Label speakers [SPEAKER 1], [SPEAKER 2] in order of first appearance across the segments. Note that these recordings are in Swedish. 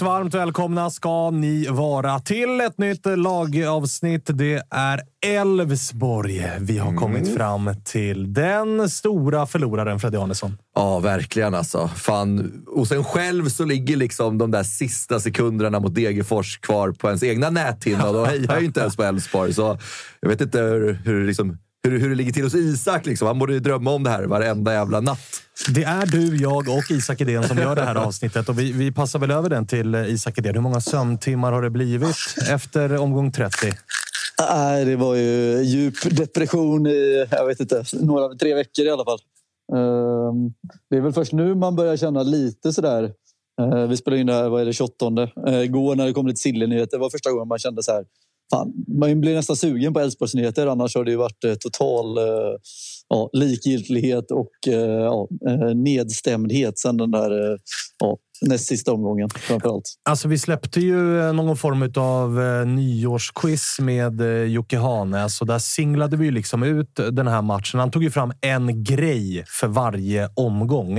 [SPEAKER 1] Varmt, varmt, välkomna ska ni vara till ett nytt lagavsnitt. Det är Elfsborg. Vi har kommit fram till den stora förloraren, Freddy Arnesson.
[SPEAKER 2] Ja, verkligen alltså. Fan. Hos en själv så ligger liksom de där sista sekunderna mot Degerfors kvar på ens egna näthinna och då hejar ju inte ens på Elfsborg. Så jag vet inte hur, hur, liksom, hur, hur det ligger till hos Isak. Liksom. Han borde ju drömma om det här varenda jävla natt.
[SPEAKER 1] Det är du, jag och Isak Edén som gör det här avsnittet och vi, vi passar väl över den till eh, Isak Edén. Hur många sömntimmar har det blivit efter omgång 30?
[SPEAKER 3] Nej, det var ju djup depression i, jag vet inte, några, tre veckor i alla fall. Ehm, Det är väl först nu man börjar känna lite sådär. Eh, Vi spelade in det här, vad är det, 28. Eh, Igår när det kom lite Silly-nyheter var första gången man kände så här. Fan, man blir nästan sugen på Elfsborgsnyheter. Annars har det ju varit eh, total eh, ja, likgiltighet och eh, ja, nedstämdhet sen den där ja, näst sista omgången framförallt.
[SPEAKER 1] Alltså, vi släppte ju någon form av nyårsquiz med Jocke Hanes alltså, och där singlade vi ju liksom ut den här matchen. Han tog ju fram en grej för varje omgång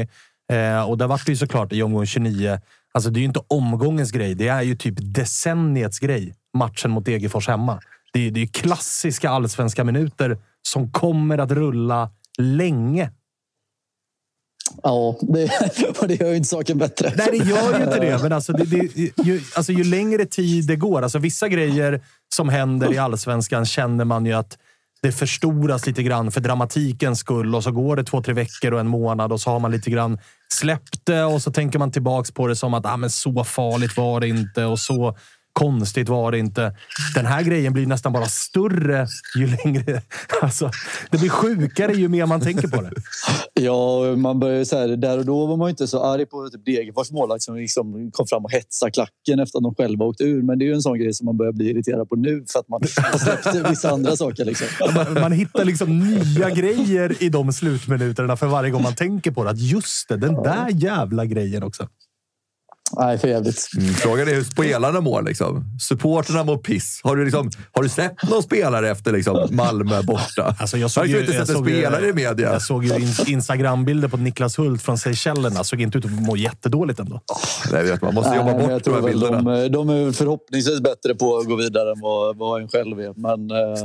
[SPEAKER 1] eh, och där var det ju såklart i omgång 29. Alltså, det är ju inte omgångens grej. Det är ju typ decenniets grej. Matchen mot Degerfors hemma. Det är, det är klassiska allsvenska minuter som kommer att rulla länge.
[SPEAKER 3] Ja, det, och det gör ju inte saken bättre.
[SPEAKER 1] Nej, det gör ju inte det. Men alltså, det, det, ju, alltså, ju längre tid det går. Alltså, vissa grejer som händer i allsvenskan känner man ju att det förstoras lite grann för dramatikens skull och så går det två, tre veckor och en månad och så har man lite grann släppt det och så tänker man tillbaks på det som att ah, men så farligt var det inte och så konstigt var det inte. Den här grejen blir nästan bara större ju längre... Alltså, det blir sjukare ju mer man tänker på det.
[SPEAKER 3] Ja, man började så här, där och då var man inte så arg på typ Degerfors målvakt som liksom kom fram och hetsade klacken efter att de själva åkt ur. Men det är ju en sån grej som man börjar bli irriterad på nu för att man har släppt vissa andra saker. Liksom.
[SPEAKER 1] Man, man hittar liksom nya grejer i de slutminuterna för varje gång man tänker på det. Att just det, den där jävla grejen också.
[SPEAKER 3] Nej, för jävligt.
[SPEAKER 2] Mm, frågan är hur spelarna mår. Liksom. Supporterna mår piss. Har du, liksom, har du sett någon spelare efter liksom, Malmö borta?
[SPEAKER 1] Alltså jag såg
[SPEAKER 2] ju inte
[SPEAKER 1] jag
[SPEAKER 2] sett en
[SPEAKER 1] såg ju-
[SPEAKER 2] spelare i media.
[SPEAKER 1] Jag såg ju in, Instagrambilder på Niklas Hult från Seychellerna. Såg inte ut att må jättedåligt ändå.
[SPEAKER 2] Nej, vet, man måste
[SPEAKER 3] Nej,
[SPEAKER 2] jobba
[SPEAKER 3] jag
[SPEAKER 2] bort de här bilderna.
[SPEAKER 3] de, de är förhoppningsvis bättre på att gå vidare än vad, vad en själv är. Men eh,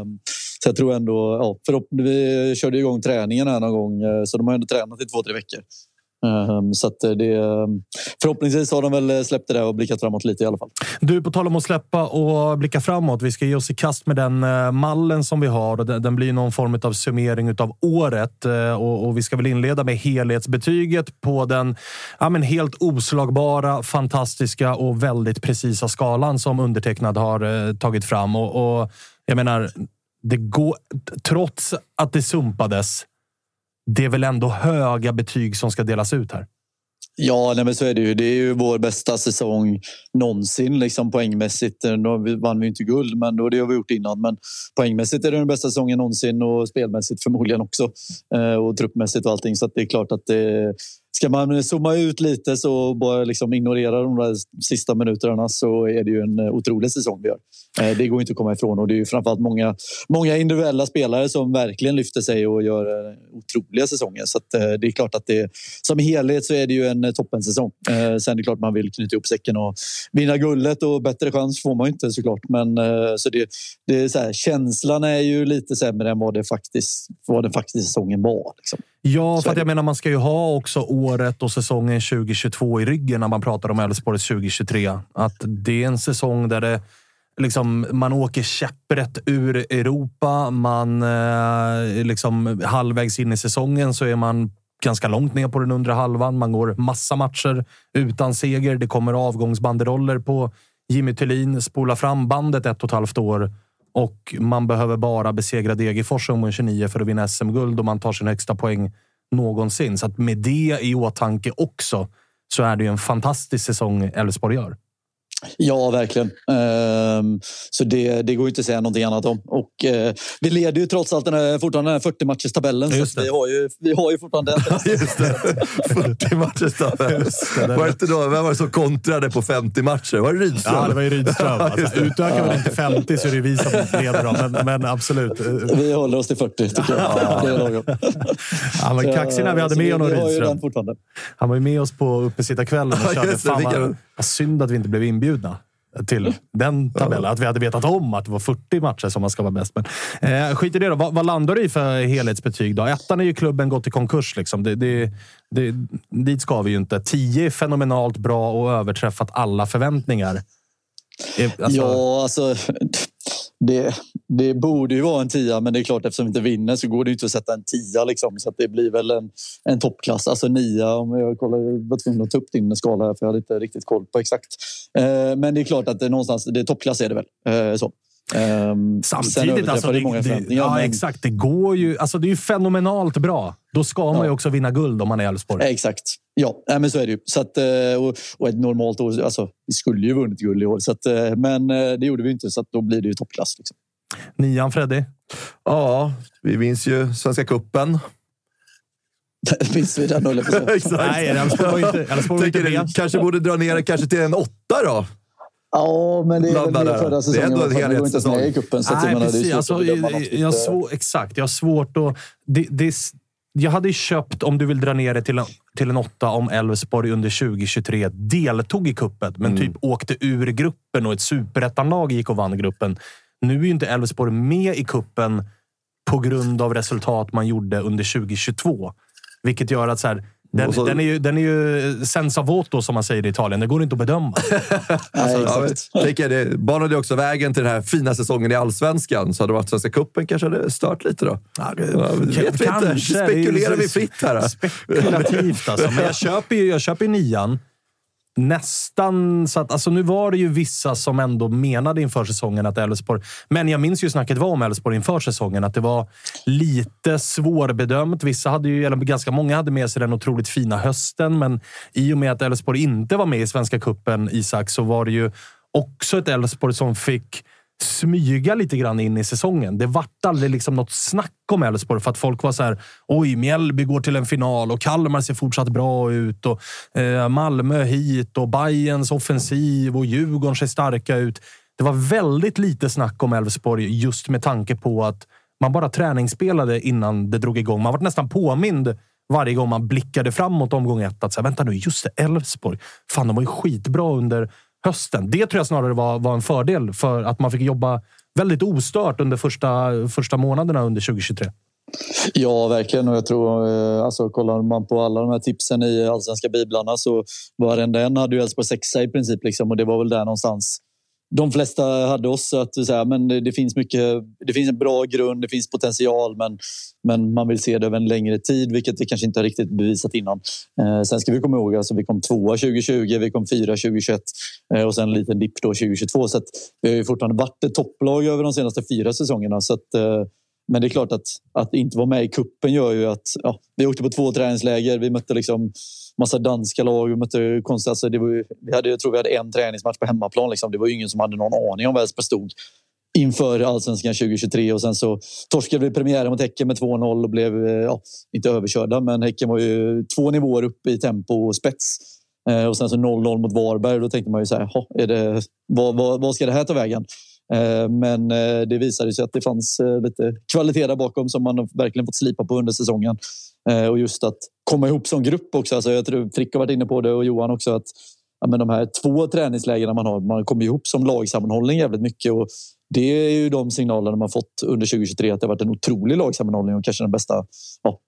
[SPEAKER 3] så jag tror ändå... Ja, förhopp- vi körde igång träningen här någon gång, eh, så de har ändå tränat i två, tre veckor. Ehm, så att eh, det, ehm, förhoppningsvis har de väl eh, släppt det där och blickat framåt lite i alla fall.
[SPEAKER 1] Du, på tal om att släppa och blicka framåt. Vi ska ge oss i kast med den eh, mallen som vi har. och Den, blir någon form av summering av året. Och, vi ska väl inleda med helhetsbetyget på den ja, men helt oslagbara, fantastiska och väldigt precisa skalan som undertecknad har tagit fram. Och, och jag menar, det går, trots att det sumpades, det är väl ändå höga betyg som ska delas ut här?
[SPEAKER 3] Ja, nej, men så är det ju. Det är ju vår bästa säsong någonsin liksom, poängmässigt. Eh, då vann vi inte guld, men då, det har vi gjort innan. Men poängmässigt är det den bästa säsongen någonsin och spelmässigt förmodligen också. Eh, och truppmässigt och allting. Så att det är klart att det, ska man zooma ut lite så bara liksom ignorera de där sista minuterna så är det ju en eh, otrolig säsong vi gör. Eh, det går inte att komma ifrån och det är ju framförallt många, många individuella spelare som verkligen lyfter sig och gör eh, otroliga säsonger. Så att, det är klart att det som helhet så är det ju en toppensäsong. Sen är det klart man vill knyta ihop säcken och vinna guldet och bättre chans får man ju inte såklart. Men så det, det är så här, känslan är ju lite sämre än vad, det faktiskt, vad den faktiskt säsongen var. Liksom.
[SPEAKER 1] Ja, för jag menar man ska ju ha också året och säsongen 2022 i ryggen när man pratar om Elfsborgs 2023. Att det är en säsong där det liksom, man åker käpprätt ur Europa. Man eh, liksom halvvägs in i säsongen så är man ganska långt ner på den undre halvan. Man går massa matcher utan seger. Det kommer avgångsbanderoller på Jimmy Thulin. Spola fram bandet ett och ett halvt år och man behöver bara besegra Degerfors i omgång 29 för att vinna SM-guld och man tar sin högsta poäng någonsin. Så att med det i åtanke också så är det ju en fantastisk säsong Elfsborg gör.
[SPEAKER 3] Ja, verkligen. Ehm, så det, det går ju inte att säga någonting annat om. Och, eh, vi leder ju trots allt den här, fortfarande den här 40 matchers tabellen så vi, har ju, vi har ju fortfarande en
[SPEAKER 2] Just det. 40 matcher tabell. Var det inte då, vem var det som kontrade på 50 matcher? Var det Rydström?
[SPEAKER 1] Ja, det var ju Rydström. Alltså, utökar vi den till 50 så är det vi som leder dem. Men, men absolut.
[SPEAKER 3] Vi håller oss till 40 tycker jag. Det är lagom.
[SPEAKER 1] Han var kaxig när vi hade med honom, Rydström.
[SPEAKER 3] den.
[SPEAKER 1] Han var ju med oss på uppesittarkvällen och
[SPEAKER 2] Ja,
[SPEAKER 1] körde.
[SPEAKER 2] just det,
[SPEAKER 1] Fan vad, vad synd att vi inte blev inbjudna till den tabellen. Att vi hade vetat om att det var 40 matcher som man ska vara bäst. Men, eh, skit i det då. Vad, vad landar du i för helhetsbetyg? Då? Ettan är ju klubben gått i konkurs. Liksom. Det, det, det, dit ska vi ju inte. 10 är fenomenalt bra och överträffat alla förväntningar. Eh, Alltså,
[SPEAKER 3] Ja, alltså... Det, det borde ju vara en tia, men det är klart eftersom vi inte vinner så går det inte att sätta en tia. Liksom, så att det blir väl en, en toppklass. Alltså nia, om jag kollar, jag var tvungen att ta upp din skala här för jag hade inte riktigt koll på exakt. Eh, men det är klart att det är någonstans, det är toppklass är det väl. Eh, så. Sen
[SPEAKER 1] Samtidigt, alltså,
[SPEAKER 3] det många
[SPEAKER 1] det, ja,
[SPEAKER 3] men-
[SPEAKER 1] exakt. Det går ju. Alltså, det är ju fenomenalt bra. Då ska man ju
[SPEAKER 3] Ja.
[SPEAKER 1] också vinna guld om man är Elfsborg.
[SPEAKER 3] Exakt. Ja, men så är det ju. Så att, eh, och, och ett normalt år, alltså, vi skulle ju vunnit guld i år, så att, eh, men eh, det gjorde vi inte. Så att då blir det ju toppklass. Liksom.
[SPEAKER 1] Nian, Freddy?
[SPEAKER 2] Ja, vi minns ju Svenska Cupen.
[SPEAKER 3] Minns vi den, höll jag på att säga.
[SPEAKER 2] Kanske borde dra ner det kanske till en åtta då?
[SPEAKER 3] Ja, men det är väl det förra
[SPEAKER 2] Det är
[SPEAKER 3] säsongen.
[SPEAKER 2] ändå en
[SPEAKER 3] går inte med i
[SPEAKER 2] helhetssäsong.
[SPEAKER 3] cupen. Så
[SPEAKER 1] Nej,
[SPEAKER 3] jag menar, det är
[SPEAKER 1] precis. Alltså, jag, svår, exakt. Jag har svårt att... Det, det, jag hade köpt, om du vill dra ner det till en, till en åtta, om Elfsborg under 2023 deltog i kuppet, men typ åkte ur gruppen och ett superettanlag gick och vann gruppen. Nu är ju inte Elfsborg med i kuppen på grund av resultat man gjorde under 2022. Vilket gör att så här, den,
[SPEAKER 2] så-
[SPEAKER 1] den, är ju, den är ju senza voto, som man säger i Italien. Det går inte att bedöma.
[SPEAKER 3] Nej,
[SPEAKER 2] Ja,
[SPEAKER 3] exakt.
[SPEAKER 2] men, tänker jag, det banade också vägen till den här fina säsongen i Allsvenskan. Så hade det varit Svenska Cupen kanske hade stört lite då.
[SPEAKER 1] Ja,
[SPEAKER 2] Ja, det vet vi inte. Spekulerar vi fritt här.
[SPEAKER 1] Spekulativt alltså. Men jag köper ju, jag köper ju nian. Nästan så att, alltså nu var det ju vissa som ändå menade inför säsongen att Elfsborg... Men jag minns ju snacket var om Elfsborg inför säsongen, att det var lite svårbedömt. Vissa hade ju, eller ganska många hade med sig den otroligt fina hösten, men i och med att Elfsborg inte var med i Svenska Cupen, Isak, så var det ju också ett Elfsborg som fick smyga lite grann in i säsongen. Det vart aldrig liksom något snack om Elfsborg för att folk var så här. Oj, Mjällby går till en final och Kalmar ser fortsatt bra ut och eh, Malmö hit och Bayerns offensiv och Djurgården ser starka ut. Det var väldigt lite snack om Elfsborg just med tanke på att man bara träningsspelade innan det drog igång. Man var nästan påmind varje gång man blickade framåt omgång ett. Att så här, vänta nu, just det, Elfsborg. Fan, de var ju skitbra under hösten. Det tror jag snarare var, var en fördel för att man fick jobba väldigt ostört under första, första månaderna under 2023.
[SPEAKER 3] Ja, verkligen. Och jag tror, eh, alltså, kollar man på alla de här tipsen i allsvenska biblarna så varenda en hade ju Elfsborg sexa i princip. Liksom, och det var väl där någonstans de flesta hade oss att säga, men det, finns mycket. Det finns en bra grund, det finns potential, men, men man vill se det över en längre tid, vilket vi kanske inte har riktigt bevisat innan. Eh, sen ska vi komma ihåg, alltså, vi kom tvåa 2020, vi kom fyra 2021 eh, och sen en liten dipp 2022. Så vi har ju fortfarande varit ett topplag över de senaste fyra säsongerna. Så att, eh, men det är klart att, att inte vara med i kuppen gör ju att ja, vi åkte på två träningsläger. Vi mötte liksom massa danska lag. Vi mötte konstiga, alltså det var, vi hade, jag tror vi hade en träningsmatch på hemmaplan. Liksom. Det var ingen som hade någon aning om vad Elfsborg stod inför allsvenskan 2023 och sen så torskade vi premiären mot Häcken med 2-0 och blev eh, ja, inte överkörda men Häcken var ju två nivåer upp i tempo och spets. Eh, och sen så 0-0 mot Varberg. Då tänkte man ju så här, är det, vad, vad, vad ska det här ta vägen? Eh, men eh, det visade sig att det fanns eh, lite kvalitet där bakom som man verkligen fått slipa på under säsongen. Och just att komma ihop som grupp också. Alltså jag tror Frick har varit inne på det och Johan också. att ja, men De här två träningslägena man har, man kommer ihop som lagsammanhållning jävligt mycket. Och det är ju de signalerna man fått under 2023 att det har varit en otrolig lagsammanhållning och kanske den bästa, ja,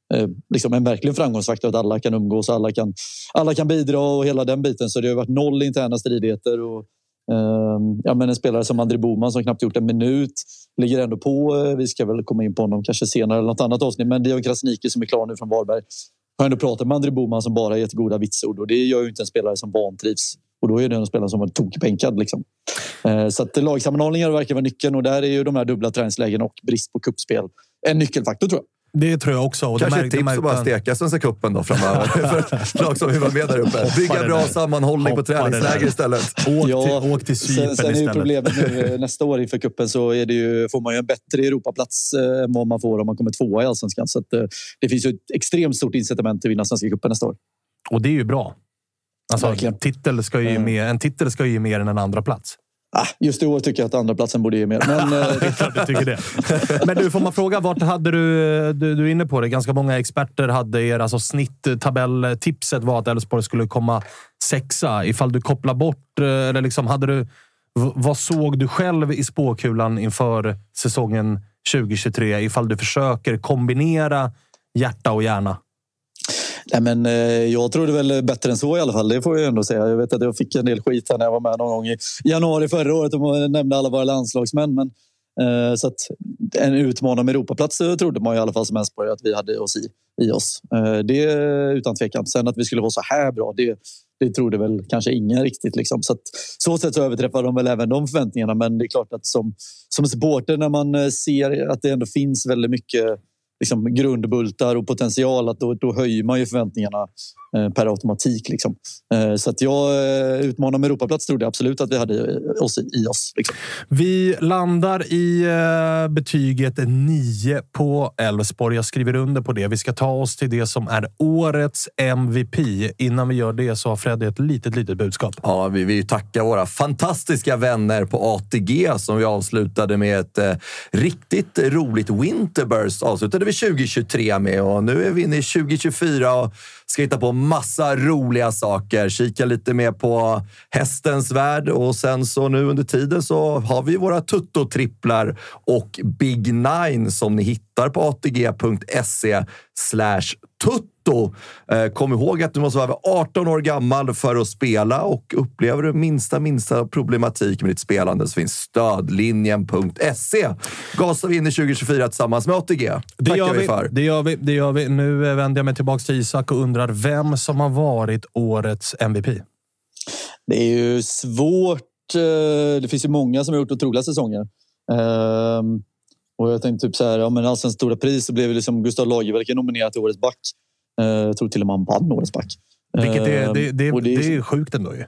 [SPEAKER 3] liksom en verkligen framgångsfaktor att alla kan umgås, alla kan, alla kan bidra och hela den biten. Så det har varit noll interna stridigheter och Ehm, ja, men en spelare som André Boman som knappt gjort en minut ligger ändå på. Eh, vi ska väl komma in på honom kanske senare eller något annat avsnitt. Men Dion Krasniqi som är klar nu från Varberg har ändå pratat med André Boman som bara gett goda vitsord och det gör ju inte en spelare som vantrivs. Och då är det en spelare som var tokbänkad. Liksom. Eh, så att lagsammanhållningar verkar vara nyckeln och där är ju de här dubbla träningslägen och brist på kuppspel en nyckelfaktor tror jag.
[SPEAKER 1] Det tror jag också.
[SPEAKER 2] Och Kanske ett tips att bara steka Svenska cupen då framöver. för lag som vill vara med där uppe. Bygga bra sammanhållning på träningsläger istället.
[SPEAKER 1] Åk, ja, till, åk till Cypern
[SPEAKER 3] sen, sen
[SPEAKER 1] är
[SPEAKER 3] ju problemet nu eh, nästa år inför kuppen så är det ju, får man ju en bättre Europaplats eh, än vad man får om man kommer tvåa i Allsvenskan. Så att, eh, det finns ju ett extremt stort incitament att vinna Svenska cupen nästa år.
[SPEAKER 1] Och det är ju bra. Alltså, titel ska ju med, en titel ska ju ge mer än en andra plats.
[SPEAKER 3] Ah, just i år tycker jag att andra platsen borde ge mer. Men,
[SPEAKER 1] det är klart du tycker det. Men du, får man fråga, vart hade du... Du, du är inne på det. Ganska många experter hade er alltså snitttabelltipset var att Elfsborg skulle komma sexa. Ifall du kopplar bort... Eller liksom, hade du, vad såg du själv i spåkulan inför säsongen 2023? Ifall du försöker kombinera hjärta och hjärna.
[SPEAKER 3] Nej, men, eh, jag trodde väl bättre än så i alla fall. Det får jag ändå säga. Jag vet att jag fick en del skit här när jag var med någon gång i januari förra året och nämnde alla våra landslagsmän. Men, eh, så att en utmanare med Europaplats trodde man i alla fall som Elfsborg att vi hade oss i, i oss. Eh, det utan tvekan. Sen att vi skulle vara så här bra, det, det trodde väl kanske ingen riktigt. Liksom. Så, att, så sätt så överträffar de väl även de förväntningarna. Men det är klart att som, som supporter när man eh, ser att det ändå finns väldigt mycket liksom, grundbultar och potential, att då, då höjer man ju förväntningarna per automatik. Liksom. Eh, så att jag eh, utmanar med Europaplats trodde jag absolut att vi hade oss i, oss. Liksom.
[SPEAKER 1] Vi landar i eh, betyget 9 på Elfsborg. Jag skriver under på det. Vi ska ta oss till det som är årets MVP. Innan vi gör det så har Freddy ett litet, litet budskap.
[SPEAKER 2] Ja, vi vill tacka våra fantastiska vänner på ATG som vi avslutade med ett eh, riktigt roligt Winterburst. Avslutade vi 2023 med och nu är vi inne i 2024 och ska hitta på massa roliga saker. Kika lite mer på hästens värld och sen så nu under tiden så har vi våra tuttotripplar och Big Nine som ni hittar på atg.se slash tutto. Eh, kom ihåg att du måste vara 18 år gammal för att spela och upplever du minsta, minsta problematik med ditt spelande så finns stödlinjen.se. Gasar vi in i 2024 tillsammans med ATG.
[SPEAKER 1] Det gör vi, vi för. Det gör vi, det gör vi. Nu vänder jag mig tillbaka till Isak och undrar vem som har varit årets MVP.
[SPEAKER 3] Det är ju svårt. Eh, det finns ju många som har gjort otroliga säsonger. Ehm, och jag tänkte typ så här, ja, men Allsvenskt stora pris så blev liksom Gustav Lagerwälke nominerad till Årets back. Eh, jag tror till och med han vann årets back.
[SPEAKER 1] Vilket är, eh, det, det, det, det är sjukt ändå ju.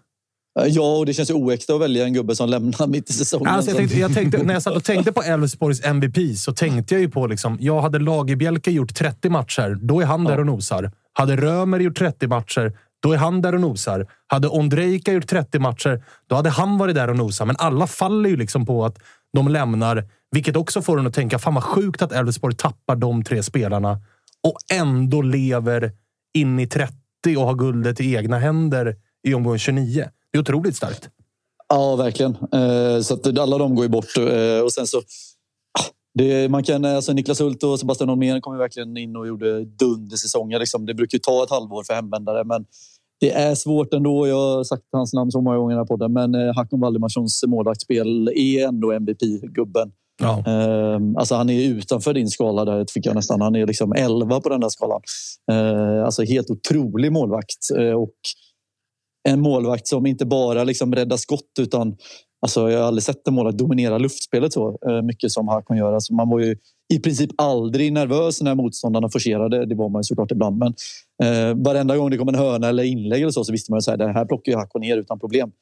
[SPEAKER 3] Eh, ja, och det känns ju oäkta att välja en gubbe som lämnar mitt i säsongen.
[SPEAKER 1] Alltså, jag tänkte, jag tänkte, när jag satt och tänkte på Elfsborgs MVP så tänkte jag ju på... Liksom, jag hade Lagerbjälke gjort 30 matcher, då är han där och nosar. Hade Römer gjort 30 matcher, då är han där och nosar. Hade Ondrejka gjort 30 matcher, då hade han varit där och nosat. Men alla faller ju liksom på att de lämnar, vilket också får en att tänka fan vad sjukt att Elfsborg tappar de tre spelarna och ändå lever in i 30 och har guldet i egna händer i omgång 29. Det är otroligt starkt.
[SPEAKER 3] Ja, verkligen. Eh, så att alla de går ju bort. Eh, och sen så... Ah, det, man kan, eh, alltså Niklas Hult och Sebastian Holmén kom ju verkligen in och gjorde dundersäsonger. Liksom. Det brukar ju ta ett halvår för hemvändare, men det är svårt ändå. Jag har sagt hans namn så många gånger i den här podden, men eh, Hakon Valdimarssons målvaktsspel är ändå MVP-gubben.
[SPEAKER 1] Ja.
[SPEAKER 3] Ehm, alltså han är utanför din skala där tycker jag nästan. Han är liksom 11 på den där skalan. Ehm, alltså helt otrolig målvakt. Ehm, och en målvakt som inte bara liksom räddar skott utan alltså jag har aldrig sett en målvakt dominera luftspelet så eh, mycket som han kan göra. Alltså man var ju i princip aldrig nervös när motståndarna forcerade. Det var man ju såklart ibland. Men eh, varenda gång det kom en hörna eller inlägg eller så, så visste man att det här plockar ju Hakko ner utan problem.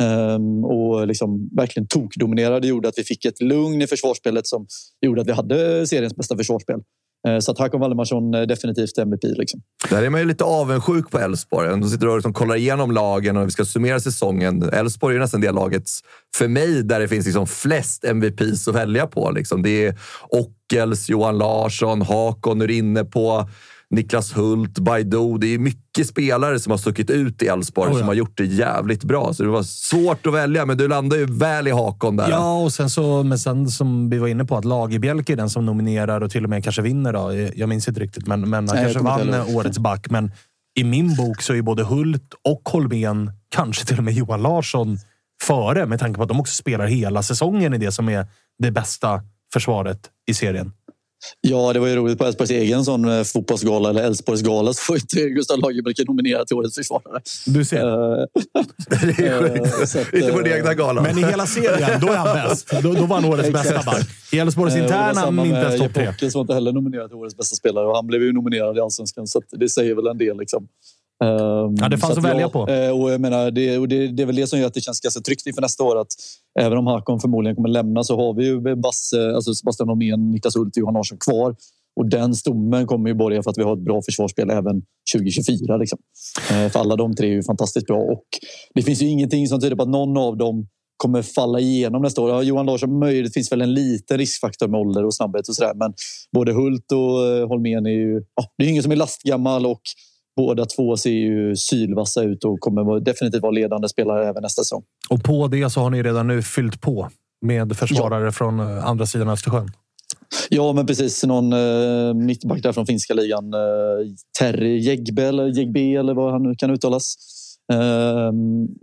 [SPEAKER 3] Ehm, och liksom verkligen tokdominerade gjorde att vi fick ett lugn i försvarsspelet som gjorde att vi hade seriens bästa försvarsspel. Eh, så att Hakon Valdemarsson är definitivt MVP. Liksom.
[SPEAKER 2] Där är man ju lite avundsjuk på Elfsborg. De sitter och liksom kollar igenom lagen och vi ska summera säsongen. Elfsborg är nästan det laget, för mig, där det finns liksom flest MVPs att välja på. Liksom. Det är Ockels, Johan Larsson, Hakon är inne på. Niklas Hult, Baidoo. Det är mycket spelare som har stuckit ut i Elfsborg
[SPEAKER 1] Oh ja.
[SPEAKER 2] som har gjort det jävligt bra. Så det var svårt att välja, men du landar ju väl i Hakon där.
[SPEAKER 1] Ja, och sen så, men sen som vi var inne på, att Lagerbielke är den som nominerar och till och med kanske vinner. Då. Jag minns inte riktigt, men, men han
[SPEAKER 3] Nej,
[SPEAKER 1] kanske vann årets back. Men i min bok så är både Hult och Holmén, kanske till och med Johan Larsson, före med tanke på att de också spelar hela säsongen i det som är det bästa försvaret i serien.
[SPEAKER 3] Ja, det var ju roligt på Elfsborgs egen sån eh, fotbollsgala eller Elfsborgsgala så var inte Gustav Lagerbielke nominerad till årets försvarare.
[SPEAKER 1] Du ser.
[SPEAKER 3] Eh,
[SPEAKER 2] det är sjukt.
[SPEAKER 3] Eh, att,
[SPEAKER 2] Inte på den egna galan.
[SPEAKER 1] Men i hela serien, då är han bäst. Då, då var han årets bästa back. I Elfsborgs interna,
[SPEAKER 3] samma
[SPEAKER 1] inte ens topp
[SPEAKER 3] Jeppe
[SPEAKER 1] tre.
[SPEAKER 3] Ockels var inte heller nominerad till årets bästa spelare och han blev ju nominerad i Allsvenskan så att det säger väl en del. Liksom. Ehm,
[SPEAKER 1] Ja, det fanns
[SPEAKER 3] så
[SPEAKER 1] att välja
[SPEAKER 3] ja,
[SPEAKER 1] på.
[SPEAKER 3] eh, Och jag menar, det, och det, det är väl det som gör att det känns ganska tryggt inför nästa år. Att även om Hakon förmodligen kommer lämna så har vi ju Basse, alltså Sebastian Holmén, Niklas Hult och Johan Larsson kvar. Och den stommen kommer ju borga för att vi har ett bra försvarsspel även 2024. Liksom. Eh, För alla de tre är ju fantastiskt bra och det finns ju ingenting som tyder på att någon av dem kommer falla igenom nästa år. Ja, Johan Larsson, möjligt, finns väl en liten riskfaktor med ålder och snabbhet och sådär. Men både Hult och eh, Holmén är ju... Ja, det är ingen som är lastgammal och båda två ser ju sylvassa ut och kommer definitivt vara ledande spelare även nästa säsong.
[SPEAKER 1] Och på det så har ni redan nu fyllt på med försvarare från eh, andra sidan Östersjön.
[SPEAKER 3] Ja, men precis. Någon eh, mittback där från finska ligan. Eh, Terry Jägbe eller Jägbe eller vad han nu kan uttalas. Eh,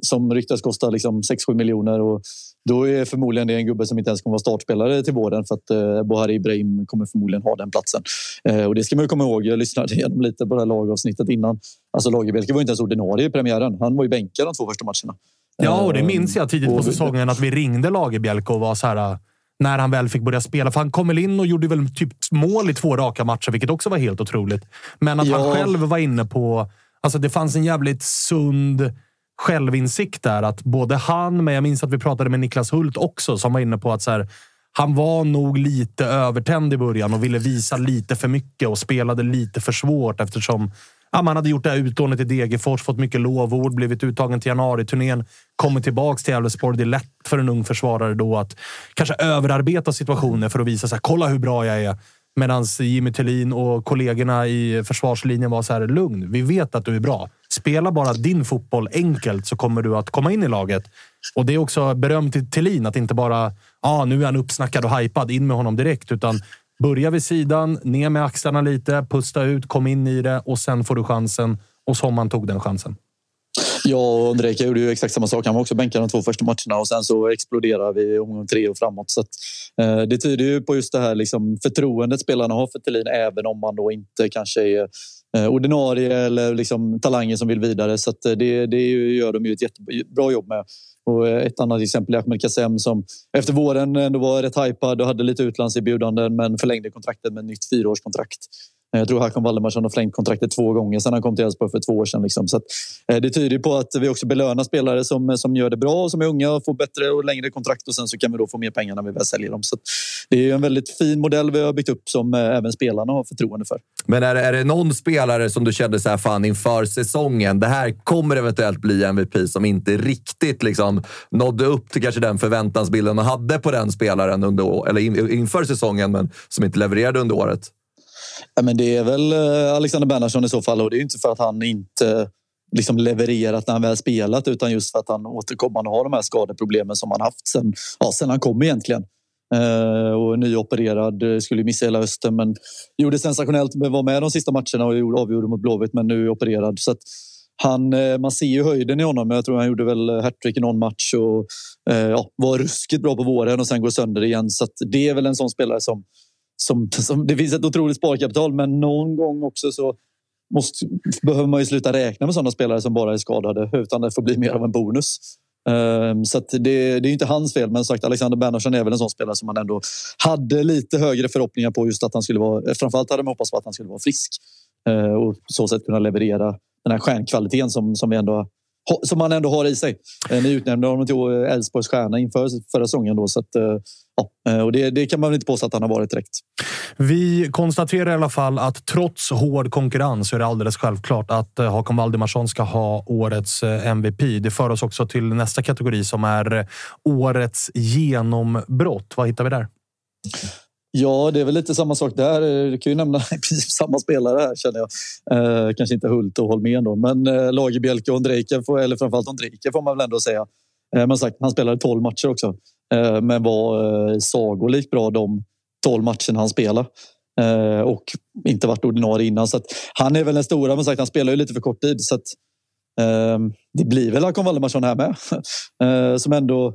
[SPEAKER 3] som ryktas kosta liksom 6-7 miljoner. Och då är förmodligen det en gubbe som inte ens kommer vara startspelare till våren för att eh, Bohari Ibrahim kommer förmodligen ha den platsen. Eh, och det ska man ju komma ihåg. Jag lyssnade igenom lite på det här lagavsnittet innan. Alltså Lagerbielke var inte ens ordinarie i premiären. Han var ju bänkad de två första matcherna.
[SPEAKER 1] Ja, och det
[SPEAKER 3] Eh,
[SPEAKER 1] minns jag tidigt på säsongen att vi ringde Lagerbielke och var så här... När han väl fick börja spela. För han kom väl in och gjorde väl typ mål i två raka matcher, vilket också var helt otroligt. Men att han
[SPEAKER 3] Ja.
[SPEAKER 1] själv var inne på... Alltså det fanns en jävligt sund självinsikt där. Att både han, men jag minns att vi pratade med Niklas Hult också, som var inne på att så här, han var nog lite övertänd i början och ville visa lite för mycket och spelade lite för svårt eftersom ja, man hade gjort det här utlånet i Degerfors, fått mycket lovord, blivit uttagen till januariturnén, kommit tillbaka till Elfsborg. Det är lätt för en ung försvarare då att kanske överarbeta situationer för att visa så här, kolla hur bra jag är. Medan Jimmy Tillin och kollegorna i försvarslinjen var så här, lugn. Vi vet att du är bra. Spela bara din fotboll enkelt så kommer du att komma in i laget. Och det är också beröm till Tillin att inte bara, ah, nu är han uppsnackad och hypad, in med honom direkt. Utan börja vid sidan, ner med axlarna lite, pusta ut, kom in i det och sen får du chansen. Och Somman tog den chansen.
[SPEAKER 3] Ja, och Ondrejka gjorde ju exakt samma sak. Han var också bänkad de två första matcherna och sen så exploderar vi omgång tre och framåt. Så att, eh, det tyder ju på just det här liksom, förtroendet spelarna har för Thelin även om man då inte kanske är Eh, ordinarie eller liksom, talanger som vill vidare. Så att, eh, det, det gör de ju ett jättebra jobb med. Och eh, ett annat exempel är Ahmed Kassem som efter våren ändå var rätt hypad och hade lite utlandserbjudanden men förlängde kontraktet med ett nytt fyraårskontrakt. Jag tror Hakon Valdemarsson har förlängt kontraktet två gånger sedan han kom till Elfsborg för två år sedan. Liksom. Så att, eh, det tyder på att vi också belönar spelare som, eh, som gör det bra och som är unga och får bättre och längre kontrakt och sen så kan vi då få mer pengar när vi väl säljer dem. Så att, det är en väldigt fin modell vi har byggt upp som eh, även spelarna har förtroende för.
[SPEAKER 2] Men är, det- är det någon spelare som du kände så här, fan inför säsongen, det här kommer eventuellt bli MVP som inte riktigt liksom nådde upp till kanske den förväntansbilden man hade på den spelaren under, eller in, inför säsongen, men som inte levererade under året?
[SPEAKER 3] Ja, men det är väl eh, Alexander Bernhardsson i så fall och det är inte för att han inte eh, liksom levererat när han väl spelat utan just för att han återkommande har de här skadeproblemen som han haft sen, ja, sen han kom egentligen. Uh, och nyopererad, skulle missa hela hösten men gjorde sensationellt, var med de sista matcherna och avgjorde mot Blåvitt men nu är opererad. Så han, eh, man ser ju höjden i honom. Jag tror han gjorde väl hattrick i någon match och uh, ja, var ruskigt bra på våren och sen går sönder igen. Så det är väl en sån spelare som, som, som det finns ett otroligt sparkapital men någon gång också så måste, behöver man ju sluta räkna med sådana spelare som bara är skadade utan det får bli mer av en bonus. Um, så det, det, är inte hans fel, men sagt Alexander Bernhardsson är väl en sån spelare som man ändå hade lite högre förhoppningar på just att han skulle vara. Framförallt hade man hoppats på att han skulle vara frisk uh, och på så sätt kunna leverera den här stjärnkvaliteten som, som vi ändå som han ändå har i sig. Eh, ni utnämnde honom till Elfsborgs stjärna inför förra säsongen. Då, så att, eh, ja, eh, och det, det, kan man väl inte påstå att han har varit direkt.
[SPEAKER 1] Vi konstaterar i alla fall att trots hård konkurrens så är det alldeles självklart att Hakon Valdimarsson ska ha årets MVP. Det för oss också till nästa kategori som är årets genombrott. Vad hittar vi där?
[SPEAKER 3] Ja, det är väl lite samma sak där. Du kan ju nämna samma spelare här känner jag. Eh, kanske inte Hult och Holmén då, men eh, Lagerbielke och Ondrejka, eller framförallt Ondrejka får man väl ändå säga. Eh, men sagt, han spelade 12 matcher också, eh, Eh, men var eh, sagolikt bra de 12 matcherna han spelade. Eh, och inte varit ordinarie innan. Så han är väl den stora, men sagt, han spelar ju lite för kort tid. Så att, eh, det blir väl Akon Valdemarsson här med. Eh, som ändå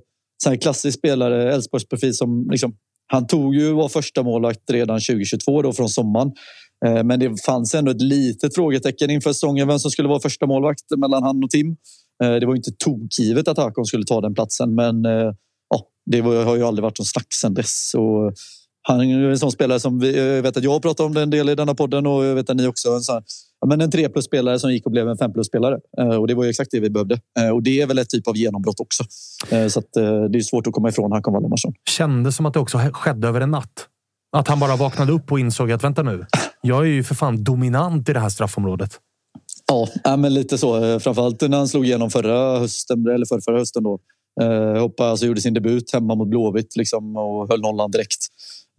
[SPEAKER 3] en klassisk spelare, Elfsborgsprofil som liksom han tog ju var första målvakt redan 2022 då från sommaren. Eh, men det fanns ändå ett litet frågetecken inför säsongen vem som skulle vara första målvakt mellan han och Tim. Det var inte tokgivet att Hakon skulle ta den platsen, men det har ju aldrig varit någon snack sedan dess. Och han är en sån spelare som vi, jag vet att jag pratar om det en del i denna podden och jag vet att ni också. En, sån, ja, men en 3 plus-spelare som gick och blev en 5 plus-spelare. och det var ju exakt det vi behövde. och det är väl ett typ av genombrott också. så att, det är svårt att komma ifrån Hakon Valdemarsson.
[SPEAKER 1] Kändes som att det också skedde över en natt. Att han bara vaknade upp och insåg att vänta nu, jag är ju för fan dominant i det här straffområdet.
[SPEAKER 3] Ja, men lite så. Framförallt när han slog igenom förra hösten, eller för förra hösten. Då. Eh, hoppa, alltså gjorde sin debut hemma mot Blåvitt liksom, och höll nollan direkt.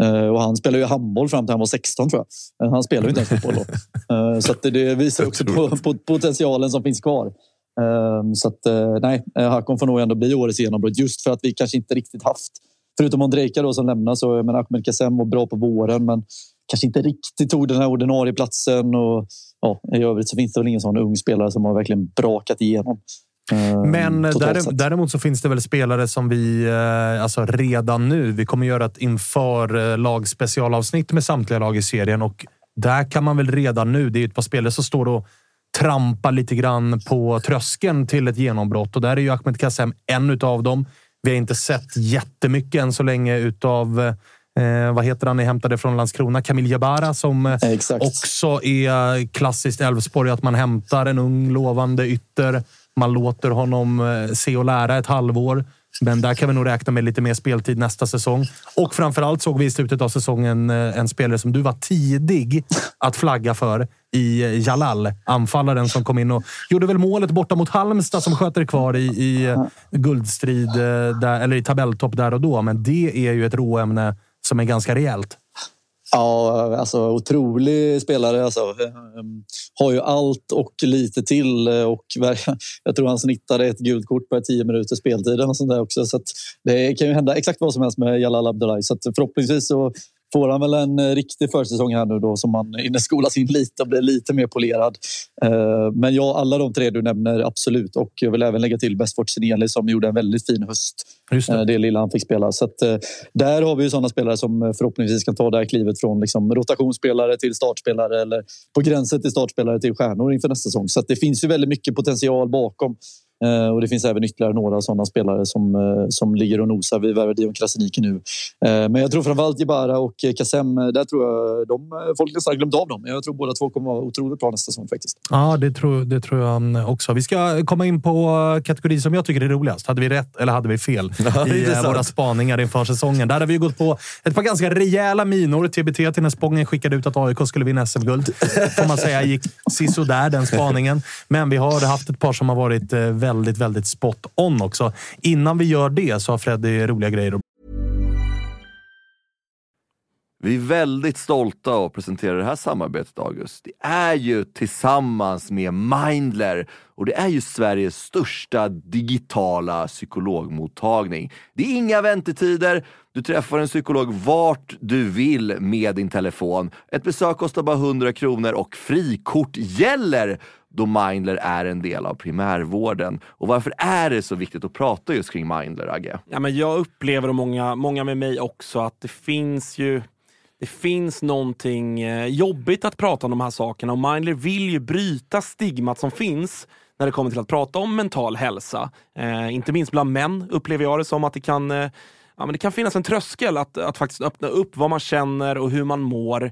[SPEAKER 3] Eh, och han spelade ju handboll fram till han var 16 tror jag. Han spelar ju inte ens fotboll då. Eh, så det visar också på, på, potentialen som finns kvar. Eh, så att, eh, nej, Hakon får nog ändå bli årets genombrott just för att vi kanske inte riktigt haft Förutom Ondrejka då som lämnar så men Ahmed Kassem var bra på våren men kanske inte riktigt tog den här ordinarie platsen. Och, ja, I övrigt så finns det väl ingen sån ung spelare som har verkligen brakat igenom.
[SPEAKER 1] Eh, men däremot så finns det väl spelare som vi eh, alltså redan nu. Vi kommer göra ett inför eh, lag specialavsnitt med samtliga lag i serien och där kan man väl redan nu. Det är ett par spelare som står och trampar lite grann på tröskeln till ett genombrott och där är ju Ahmed Kassem en utav dem. Vi har inte sett jättemycket än så länge utav eh, vad heter han ni hämtade från Landskrona? Camille Jabara som eh, också är klassiskt Elfsborg. Att man hämtar en ung lovande ytter. Man låter honom eh, se och lära ett halvår. Men där kan vi nog räkna med lite mer speltid nästa säsong. Och framförallt såg vi i slutet av säsongen eh, en spelare som du var tidig att flagga för i eh, Jalal. Anfallaren som kom in och gjorde väl målet borta mot Halmstad som sköter kvar i, i guldstrid, där, eller i tabelltopp där och då. Men det är ju ett råämne som är ganska rejält.
[SPEAKER 3] Ja, alltså otrolig spelare. Alltså. Ehm, har ju allt och lite till. Eh, och jag tror han snittade ett gult kort per tio minuter speltid. Och sånt där också. Så det kan ju hända exakt vad som helst med Jalal Abdullahi. Så förhoppningsvis så får han väl en eh, riktig försäsong här nu då som man hinner skolas in lite och blir lite mer polerad. Eh, men ja, alla de tre du nämner absolut och jag vill även lägga till Bestfort Sineli som gjorde en väldigt fin höst. Just det. Eh, det lilla han fick spela. Så att, där har vi ju sådana spelare som förhoppningsvis kan ta det här klivet från liksom rotationsspelare till startspelare eller på gränsen till startspelare till stjärnor inför nästa säsong. Så det finns ju väldigt mycket potential bakom. Eh, och det finns även ytterligare några sådana spelare som, eh, som ligger och nosar. Vi värvar Dion Krasiniki nu. Eh, men jag tror framförallt Jebara och Kassem, där tror jag de, folk nästan har glömt av dem. Jag tror båda två kommer vara otroligt bra nästa säsong faktiskt.
[SPEAKER 1] Ja, det tror, det tror jag också. Vi ska komma in på kategorin som jag tycker är roligast. Hade vi rätt eller hade vi fel ja, i våra spaningar inför säsongen? Där har vi gått på ett par ganska rejäla minor. TBT till när Spången skickade ut att AIK skulle vinna SM-guld. Får man säga gick sisådär den spaningen. Men vi har haft ett par som har varit väldigt, väldigt spot on också. Innan vi gör det så har Freddy roliga grejer
[SPEAKER 2] Vi är väldigt stolta att presentera det här samarbetet, August. Det är ju tillsammans med Mindler och det är ju Sveriges största digitala psykologmottagning. Det är inga väntetider. Du träffar en psykolog vart du vill med din telefon. Ett besök kostar bara 100 kronor och frikort gäller då Mindler är en del av primärvården. Och varför är det så viktigt att prata just kring Mindler, Agge?
[SPEAKER 4] Ja, men jag upplever, och många, många med mig också, att det finns ju det finns någonting eh, jobbigt att prata om de här sakerna och Mindler vill ju bryta stigmat som finns när det kommer till att prata om mental hälsa. Eh, inte minst bland män upplever jag det som att det kan eh, Ja, men det kan finnas en tröskel att, att faktiskt öppna upp vad man känner och hur man mår.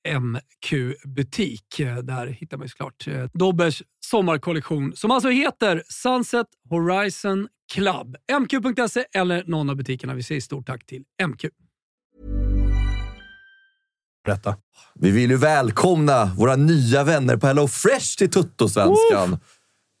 [SPEAKER 5] MQ-butik. Där hittar man såklart eh, Dobbers sommarkollektion som alltså heter Sunset Horizon Club. MQ.se eller någon av butikerna. Vi säger stort tack till MQ.
[SPEAKER 1] Berätta.
[SPEAKER 2] Vi vill ju välkomna våra nya vänner på Hello Fresh till Tuttosvenskan.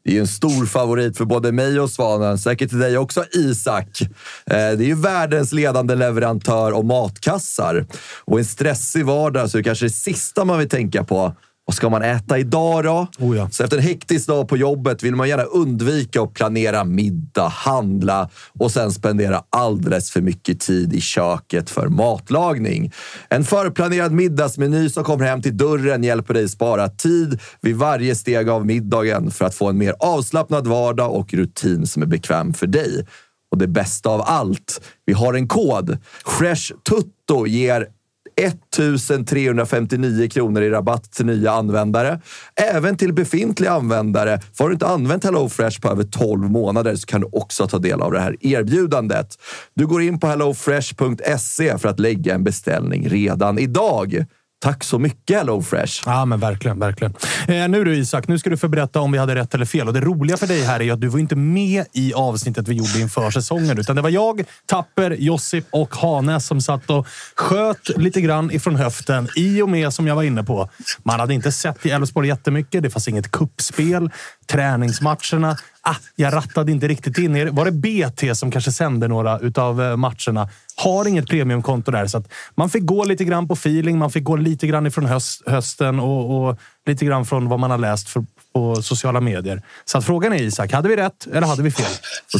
[SPEAKER 2] Det är en stor favorit för både mig och Svanen. Säkert till dig också, Isak. Eh, det är ju världens ledande leverantör av matkassar. Och i en stressig vardag så är det kanske det sista man vill tänka på vad ska man äta idag då?
[SPEAKER 1] Oh ja.
[SPEAKER 2] Så efter en hektisk dag på jobbet vill man gärna undvika att planera middag, handla och sen spendera alldeles för mycket tid i köket för matlagning. En förplanerad middagsmeny som kommer hem till dörren hjälper dig spara tid vid varje steg av middagen för att få en mer avslappnad vardag och rutin som är bekväm för dig. Och det bästa av allt, vi har en kod. Fresh Tutto ger 1359 kronor i rabatt till nya användare. Även till befintliga användare. För har du inte använt HelloFresh på över 12 månader så kan du också ta del av det här erbjudandet. Du går in på hellofresh.se för att lägga en beställning redan idag. Tack så mycket HelloFresh!
[SPEAKER 1] Ja, men verkligen. verkligen. Eh, nu du Isak, nu ska du få berätta om vi hade rätt eller fel. Och Det roliga för dig här är att du var inte med i avsnittet vi gjorde inför säsongen. Utan det var jag, Tapper, Josip och Hanes som satt och sköt lite grann ifrån höften. I och med, som jag var inne på, man hade inte sett i Elfsborg jättemycket. Det fanns inget kuppspel. Träningsmatcherna. Ah, jag rattade inte riktigt in er. Var det BT som kanske sände några av eh, matcherna? Har inget premiumkonto där, så att man fick gå lite grann på feeling. Man fick gå lite grann ifrån höst, hösten och, och lite grann från vad man har läst för, på sociala medier. Så att frågan är Isak, hade vi rätt eller hade vi fel?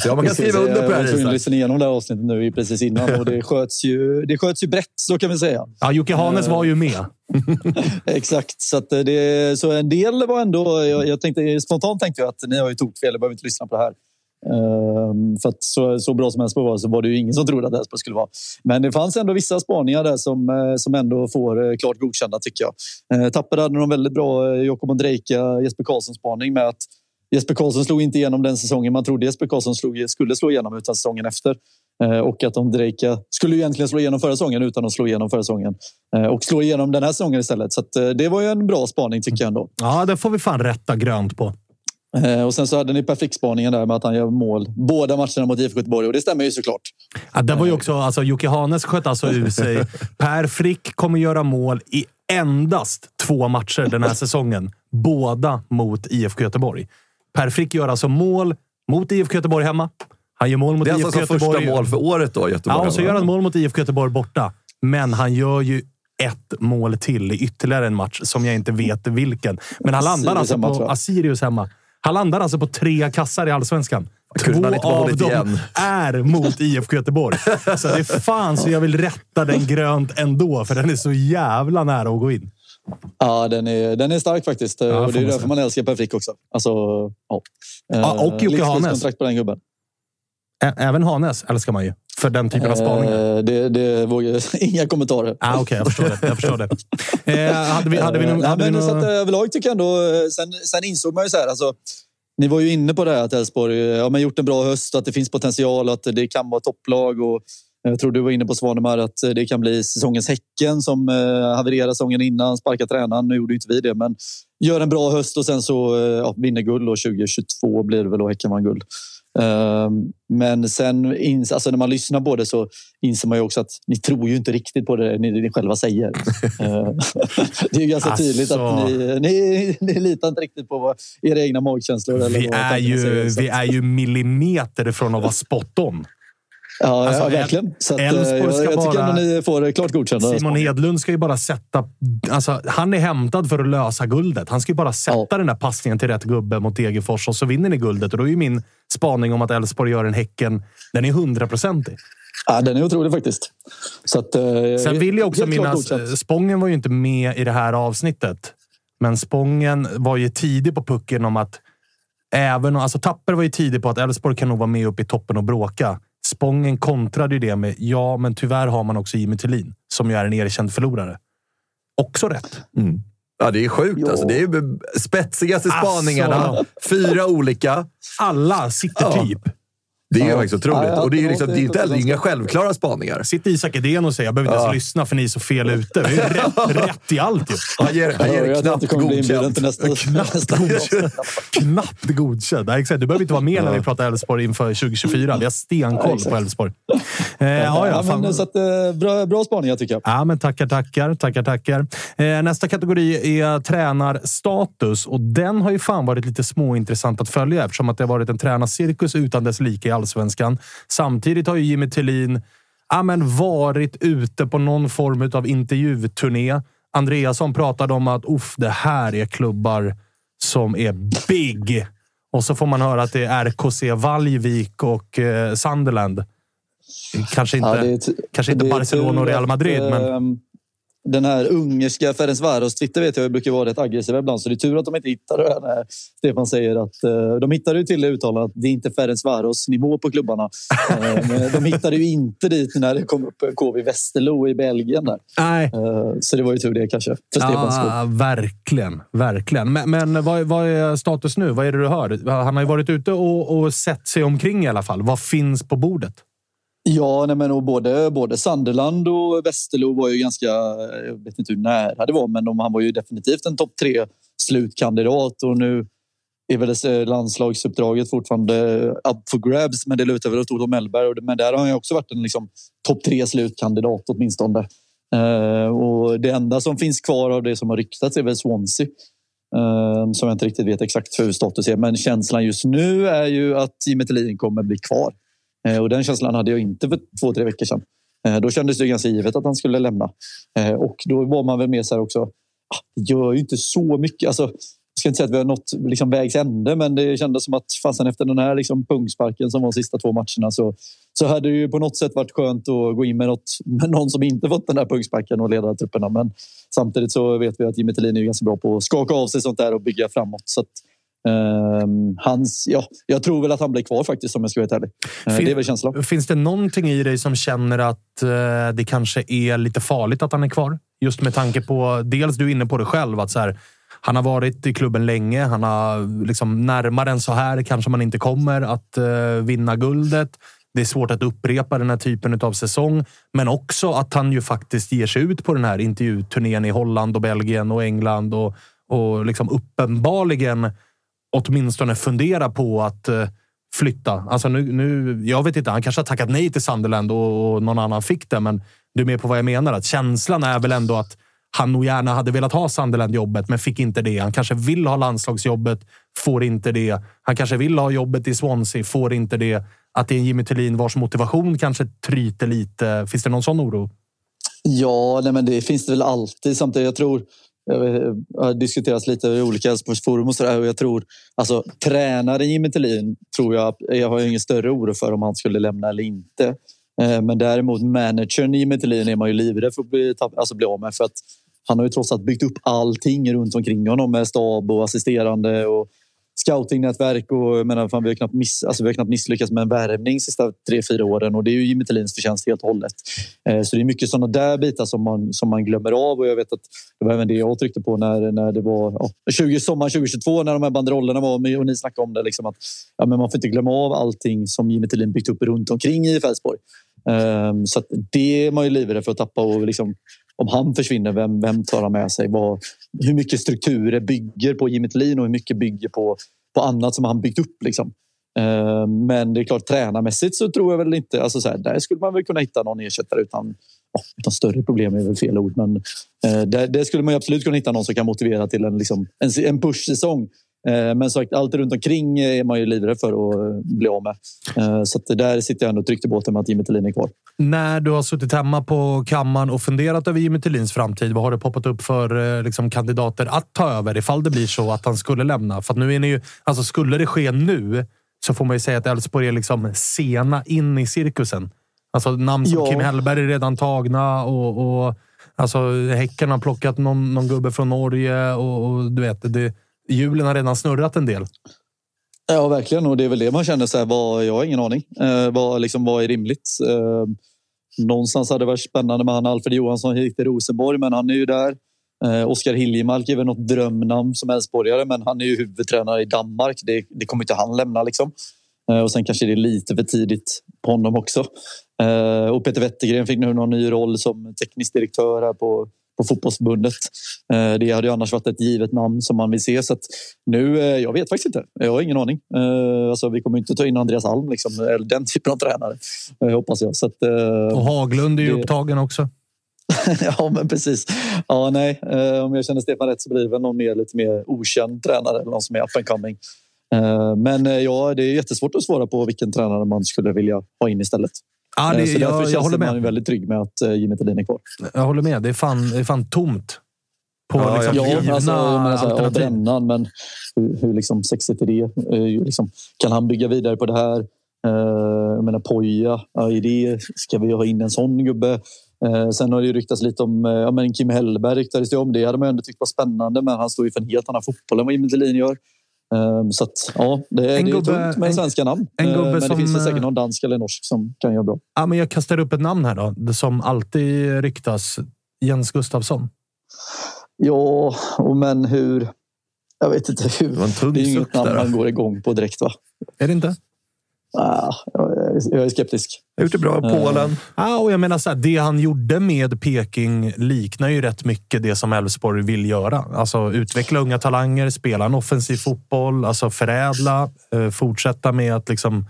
[SPEAKER 2] Om man kan skriva under på det här
[SPEAKER 3] Isak. Jag lyssnade igenom det här avsnittet nu precis innan och det sköts ju, det sköts ju brett, så kan vi säga.
[SPEAKER 1] Ja, Jocke Hanes var ju med.
[SPEAKER 3] Exakt, så, att det, så en del var ändå... Jag, jag tänkte, spontant tänkte jag att ni har ju tokfel, jag behöver inte lyssna på det här. Ehm, för att så, så bra som Elfsborg var så var det ju ingen som trodde att Elfsborg skulle vara. Men det fanns ändå vissa spaningar där som, eh, som ändå får eh, klart godkända tycker jag. Eh, Tapper hade någon väldigt bra Jakob Ondrejka, Jesper Karlsson spaning med att Jesper Karlsson slog inte igenom den säsongen man trodde Jesper Karlsson slog, skulle slå igenom utan säsongen efter. Och att Ondrejka skulle egentligen slå igenom förra säsongen utan att slå igenom förra säsongen. Och slå igenom den här säsongen istället. Så att, det var ju en bra spaning tycker jag ändå.
[SPEAKER 1] Ja, det får vi fan rätta grönt på.
[SPEAKER 3] Eh, och sen så hade ni perfekt-spaningen där med att han gör mål båda matcherna mot IFK Göteborg och det stämmer ju såklart.
[SPEAKER 1] Ja, det var ju också, alltså, Jocke Hanes sköt alltså ur sig. Per Frick kommer göra mål i endast två matcher den här säsongen. Båda mot IFK Göteborg. Per Frick gör alltså mål mot IFK Göteborg hemma. Han gör mål mot
[SPEAKER 2] IFK
[SPEAKER 1] Göteborg. Det
[SPEAKER 2] är alltså första mål för året då, Göteborg?
[SPEAKER 1] Ja, och så gör han mål mot IFK Göteborg borta. Men han gör ju ett mål till i ytterligare en match som jag inte vet vilken. Men han landar alltså på Asirius hemma. Han landar alltså på tre kassar i allsvenskan. Två av dem igen. är mot IFK Göteborg. Så det är fan så jag vill rätta den grönt ändå, för den är så jävla nära att gå in.
[SPEAKER 3] Ja, den är, den är stark faktiskt. Ja, och det är därför man älskar Per Frick också. Alltså, ja.
[SPEAKER 1] ja och Jocke Hanes.
[SPEAKER 3] på den gubben.
[SPEAKER 1] Även Hanes älskar man ju för den typen av spaningar.
[SPEAKER 3] Eh, det, det vågar inga kommentarer.
[SPEAKER 1] Ah, Okej, okay, jag förstår det. Jag förstår det. Eh, hade vi, hade vi,
[SPEAKER 3] någon,
[SPEAKER 1] hade
[SPEAKER 3] men,
[SPEAKER 1] vi någon...
[SPEAKER 3] så att, överlag tycker jag ändå... Eh, sen, sen insåg man ju så här, alltså, ni var ju inne på det här att Elfsborg ja, gjort en bra höst, att det finns potential att det kan vara topplag. Och, Jag tror du var inne på Svanemar att det kan bli säsongens Häcken som eh, havererade säsongen innan, sparkar tränaren. Nu gjorde inte vi det, men gör en bra höst och sen så eh, ja, vinner guld. Och 2022 blir det väl och Häcken vann guld. Ehm, men sen alltså när man lyssnar på det så inser man ju också att ni tror ju inte riktigt på det ni, ni själva säger. Ehm, det är ju ganska alltså... tydligt att ni, ni, ni litar inte riktigt på era egna magkänslor.
[SPEAKER 1] Vi, är ju, vi är ju millimeter från att vara spot on.
[SPEAKER 3] Ja, alltså, ja verkligen. Så att, eh, jag, jag tycker bara, att ni får klart godkända.
[SPEAKER 1] Simon Hedlund ska ju bara sätta... Alltså, han är hämtad för att lösa guldet. Han ska ju bara sätta ja. den där passningen till rätt gubbe mot Degerfors och så vinner ni guldet. Och då är ju min spaning om att Elfsborg gör en Häcken, den är hundraprocentig.
[SPEAKER 3] Ja, den är otrolig faktiskt. Så att, eh,
[SPEAKER 1] Sen vill jag också minnas... Spången var ju inte med i det här avsnittet. Men Spången var ju tidig på pucken om att även... Alltså Tapper var ju tidig på att Elfsborg kan nog vara med upp i toppen och bråka. Spången kontrade ju det med ja, men tyvärr har man också Jimmy Tillin som ju är en erkänd förlorare. Också rätt.
[SPEAKER 2] Mm. Ja, det är sjukt. Alltså, det är spetsigaste spaningarna. Alltså. Fyra olika.
[SPEAKER 1] Alla sitter ja. typ.
[SPEAKER 2] Det är ja. faktiskt otroligt. Ja, och det är, liksom, det är inte heller inga självklara spaningar.
[SPEAKER 1] Sitter Isak Edén och säger jag behöver inte ja. ens lyssna för ni är så fel ute. Vi är rätt, rätt i allt ju.
[SPEAKER 2] Han ger, han ger ja, knappt godkänt.
[SPEAKER 1] Nästa, knappt godkänt. knappt godkänt. Ja, exakt. Du behöver inte vara med när vi pratar Elfsborg inför 2024. Vi har stenkoll på Elfsborg.
[SPEAKER 3] Eh, ja, ja, men, så att, eh, bra, bra spaningar tycker jag.
[SPEAKER 1] Ja, men tackar, tackar. tackar, tackar. Eh, nästa kategori är tränarstatus och den har ju fan varit lite småintressant att följa eftersom att det har varit en tränarcirkus utan dess like i allsvenskan. Samtidigt har ju Jimmy Tillin ja, men varit ute på någon form av intervjuturné. Andreasson pratade om att Uff, det här är klubbar som är big. Och så får man höra att det är RKC Valjvik och eh, Sunderland. Kanske inte, ja, kanske inte Barcelona och Real Madrid, men...
[SPEAKER 3] Den här ungerska Ferencvaros Twitter vet jag brukar vara rätt aggressiv ibland. Så det är tur att de inte hittar det när Stefan säger att uh, de hittade ju till det uttalandet att det är inte Ferencvaros nivå på klubbarna. uh, de hittade ju inte dit när det kom upp KV Westerlo i Belgien. Där.
[SPEAKER 1] Nej.
[SPEAKER 3] Uh, så det var ju tur det kanske. För Stefans
[SPEAKER 1] ja, verkligen, verkligen. Men, men vad, vad, är status nu? Vad är det du hör? Han har ju varit ute och, och sett sig omkring i alla fall. Vad finns på bordet?
[SPEAKER 3] Ja, nej men och både, både Sunderland och Westerlo var ju ganska... Jag vet inte hur nära det var, men de, han var ju definitivt en topp tre slutkandidat. Och nu är väl landslagsuppdraget fortfarande up for grabs, men det lutar väl åt Olof Mellberg. Men där har han också varit en liksom, topp tre slutkandidat åtminstone. Uh, och det enda som finns kvar av det som har ryktats är väl Swansea. Uh, som jag inte riktigt vet exakt hur status är. Men känslan just nu är ju att Jimmy Thelin kommer bli kvar. Eh, och den känslan hade jag inte för två, tre veckor sedan. Eh, då kändes det ganska givet att han skulle lämna. Eh, och då var man väl med så här också. Ah, det gör ju inte så mycket. Alltså, jag ska inte säga att vi har nått liksom vägs ände, men det kändes som att fasen efter den här liksom pungsparken som var de sista två matcherna så, så hade det ju på något sätt varit skönt att gå in med, något, med någon som inte fått den här pungsparken och leda trupperna. Men samtidigt så vet vi att Jimmy Thelin är ganska bra på att skaka av sig sånt där och bygga framåt. Så att, Um, hans, ja, jag tror väl att han blir kvar faktiskt om jag ska vara ärlig. Uh, det är väl känslan.
[SPEAKER 1] Finns det någonting i dig som känner att uh, det kanske är lite farligt att han är kvar? Just med tanke på, dels du är inne på det själv, att så här, han har varit i klubben länge. Han har liksom närmare än så här kanske man inte kommer att uh, vinna guldet. Det är svårt att upprepa den här typen av säsong, men också att han ju faktiskt ger sig ut på den här intervjuturnén i Holland och Belgien och England och, och liksom uppenbarligen åtminstone fundera på att eh, flytta. Alltså nu, nu, jag vet inte, han kanske har tackat nej till Sunderland och, och någon annan fick det, men du är med på vad jag menar. Att känslan är väl ändå att han nog gärna hade velat ha Sunderland-jobbet, men fick inte det. Han kanske vill ha landslagsjobbet, får inte det. Han kanske vill ha jobbet i Swansea, får inte det. Att det är en Jimmy Tillin vars motivation kanske tryter lite. Finns det någon sån oro?
[SPEAKER 3] Ja, nej men det finns det väl alltid. Samtidigt, jag tror har eh, diskuterats lite i olika Elfsborgsforum och sådär. jag tror, alltså, tränaren Jimmy Tillin tror jag, jag har ingen större oro för om han skulle lämna eller inte. Eh, men däremot managern Jimmy Tillin är man ju livrädd för att bli, alltså, bli av med. För att han har ju trots allt byggt upp allting runt omkring honom med stab och assisterande och scoutingnätverk och menar, fan, vi, har knappt miss, alltså, vi har knappt misslyckats med en värvning de sista tre, fyra åren och det är ju Jimmy Thelins förtjänst helt och hållet. Eh, så det är mycket sådana där bitar som man, som man glömmer av och jag vet att det var även det jag tryckte på när, när det var ja, 20, sommaren 2022 när de här banderollerna var med och ni snackade om det. Liksom att, ja, men man får inte glömma av allting som Jimmy Thelin byggt upp runt omkring i Elfsborg. Um, ehm, så att det är man ju livrädd för att tappa. Och liksom, om han försvinner, vem, vem tar han med sig? Vad, hur mycket strukturer bygger på Jimmy Thelin och hur mycket bygger på, på annat som han byggt upp? Liksom. Eh, men det är klart, tränarmässigt så tror jag väl inte... Alltså så här, där skulle man väl kunna hitta någon ersättare utan, utan större problem är väl fel ord. Men eh, där, där skulle man absolut kunna hitta någon som kan motivera till en, liksom, en, en push-säsong. Eh, men sagt, allt runt omkring är man ju livrädd för att bli av med. Eh, så att där sitter jag ändå tryggt i båten med att Jimmy Thelin är kvar.
[SPEAKER 1] När du har suttit hemma på kammaren och funderat över Jimmy Thelins framtid, vad har det poppat upp för eh, liksom, kandidater att ta över ifall det blir så att han skulle lämna? För nu är ni ju, alltså skulle det ske nu så får man ju säga att Elfsborg är liksom sena in i cirkusen. Alltså namn som
[SPEAKER 3] Ja.
[SPEAKER 1] Kim Hellberg är redan tagna och, och alltså, Häcken har plockat någon, någon gubbe från Norge och, och du vet, det, hjulen har redan snurrat en del.
[SPEAKER 3] Ja, verkligen. Och det är väl det man känner. Så här, vad, jag har ingen aning. Eh, vad, liksom, vad är rimligt? Eh, någonstans hade det varit spännande med han Alfred Johansson gick till Rosenborg, men han är ju där. Eh, Oskar Hiljemark är väl något drömnamn som Elfsborgare, men han är ju huvudtränare i Danmark. Det, det kommer inte han lämna. Liksom. Eh, och sen kanske det är lite för tidigt på honom också. Eh, och Peter Wettergren fick nu någon ny roll som teknisk direktör här på, på fotbollsförbundet. Eh, det hade ju annars varit ett givet namn som man vill se. Så nu, eh, jag vet faktiskt inte. Jag har ingen aning. Eh, alltså, vi kommer inte ta in Andreas Alm, liksom, eller den typen av tränare. Hoppas jag. Så att,
[SPEAKER 1] Och Haglund är ju
[SPEAKER 3] det-
[SPEAKER 1] upptagen också.
[SPEAKER 3] ja, men precis. Ja, nej. Om jag känner Stefan rätt så blir det väl någon mer, lite mer okänd tränare. Eller någon som är up and coming. Men ja, det är jättesvårt att svara på vilken tränare man skulle vilja ha in istället.
[SPEAKER 1] Ja, det,
[SPEAKER 3] Eh, så därför
[SPEAKER 1] jag, jag håller
[SPEAKER 3] det man
[SPEAKER 1] med.
[SPEAKER 3] väldigt trygg med att eh, Jimmy Thelin är kvar.
[SPEAKER 1] Jag håller med. Det är fan, det är fan tomt på
[SPEAKER 2] Ja,
[SPEAKER 1] liksom,
[SPEAKER 3] Ja,
[SPEAKER 1] givna
[SPEAKER 3] alltså, jag menar så här, ja,
[SPEAKER 1] alternativ.
[SPEAKER 3] brännan, men hur, hur liksom sexigt är det? Eh, liksom, kan han bygga vidare på det här? Jag menar Poja, ja, är det, ska vi ha in en sån gubbe? Sen har det ju ryktats lite om ja, men Kim Hellberg. Ryktades det om. Det hade man ändå tyckt var spännande, men han står ju för en helt annan fotboll än vad Jimmy Thelin gör. Eh, så att, ja, det, det är
[SPEAKER 1] gubbe-
[SPEAKER 3] tungt med
[SPEAKER 1] en-
[SPEAKER 3] svenska namn.
[SPEAKER 1] en gubbe
[SPEAKER 3] men
[SPEAKER 1] som,
[SPEAKER 3] det finns
[SPEAKER 1] eh,
[SPEAKER 3] säkert någon dansk eller norsk som kan göra bra.
[SPEAKER 1] Ja, men jag kastar upp ett namn här då, det som alltid ryktas. Jens Gustafsson.
[SPEAKER 3] Ja, och men hur... Jag vet inte hur.
[SPEAKER 2] Det var en tung
[SPEAKER 3] Det är inget namn
[SPEAKER 2] där.
[SPEAKER 3] man går igång på direkt, va?
[SPEAKER 1] Är det inte?
[SPEAKER 3] Ah, jag, är, skeptisk.
[SPEAKER 2] Jag har gjort det bra i Polen.
[SPEAKER 1] Ja, och jag menar så här, det han gjorde med Peking liknar ju rätt mycket det som Elfsborg vill göra. Alltså utveckla unga talanger, spela en offensiv fotboll, alltså förädla, eh, fortsätta med att liksom,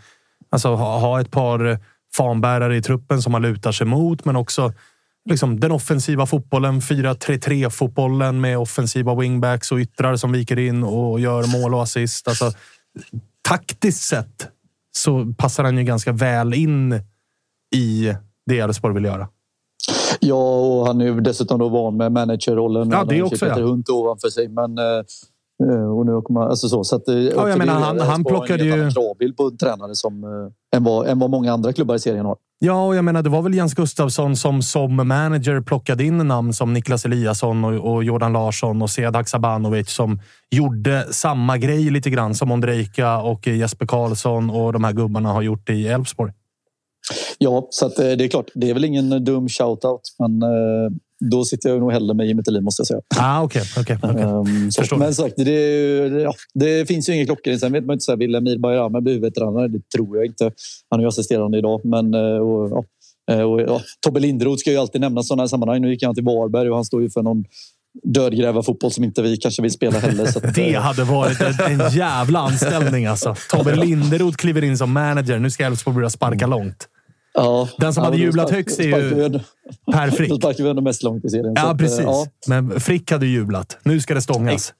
[SPEAKER 1] alltså, ha, ha ett par fanbärare i truppen som man lutar sig mot, men också liksom, den offensiva fotbollen, 4-3-3 fotbollen med offensiva wingbacks och yttrar som viker in och gör mål och assist. Alltså, taktiskt sett så passar han ju ganska väl in i det Elfsborg vill göra.
[SPEAKER 3] Ja, och han är ju dessutom då van med managerrollen.
[SPEAKER 1] Ja, det
[SPEAKER 3] ju
[SPEAKER 1] också,
[SPEAKER 3] Peter
[SPEAKER 1] ja.
[SPEAKER 3] Hunt ovanför sig. Men, eh, och nu kommer alltså så, så att, ja,
[SPEAKER 1] jag menar, han- han plockade ju-
[SPEAKER 3] en kravbild på en tränare som, eh, än, vad, än vad många andra klubbar i serien har.
[SPEAKER 1] Ja, och jag menar, det var väl Jens Gustafsson som som manager plockade in namn som Niklas Eliasson och, och Jordan Larsson och Sead Haksabanovic som gjorde samma grej lite grann som Ondrejka och Jesper Karlsson och de här gubbarna har gjort i Elfsborg.
[SPEAKER 3] Ja, så eh, det är klart. Det är väl ingen dum shoutout, men eh, då sitter jag nog hellre med Jimmy Thelin måste jag säga.
[SPEAKER 1] Ah, okej, okej, okej.
[SPEAKER 3] Ehm, så. Men sagt, det, ja, det finns ju inga klockor. Sen vet man inte så här, vill Emir Bayram bli huvudtränare? Det tror jag inte. Han är ju assisterande idag. Men, eh, och, ja, eh, och, ja, Tobbe Linderoth ska ju alltid nämnas i sådana här sammanhang. Nu gick han till Varberg och han står ju för någon dödgrävarfotboll som inte vi kanske vill spela heller. Så att,
[SPEAKER 1] Det
[SPEAKER 3] eh,
[SPEAKER 1] hade varit en, en jävla anställning alltså. Tobbe Linderoth kliver in som manager. Nu ska Elfsborg börja sparka långt.
[SPEAKER 3] Ja,
[SPEAKER 1] Den som
[SPEAKER 3] ja,
[SPEAKER 1] hade
[SPEAKER 3] då
[SPEAKER 1] jublat
[SPEAKER 3] spark-
[SPEAKER 1] högst är ju Per
[SPEAKER 3] Då
[SPEAKER 1] Frick.
[SPEAKER 3] sparkar vi ändå mest långt i serien.
[SPEAKER 1] Ja,
[SPEAKER 3] att, eh,
[SPEAKER 1] precis.
[SPEAKER 3] ja.
[SPEAKER 1] Men Frick hade jublat. Nu ska det stångas.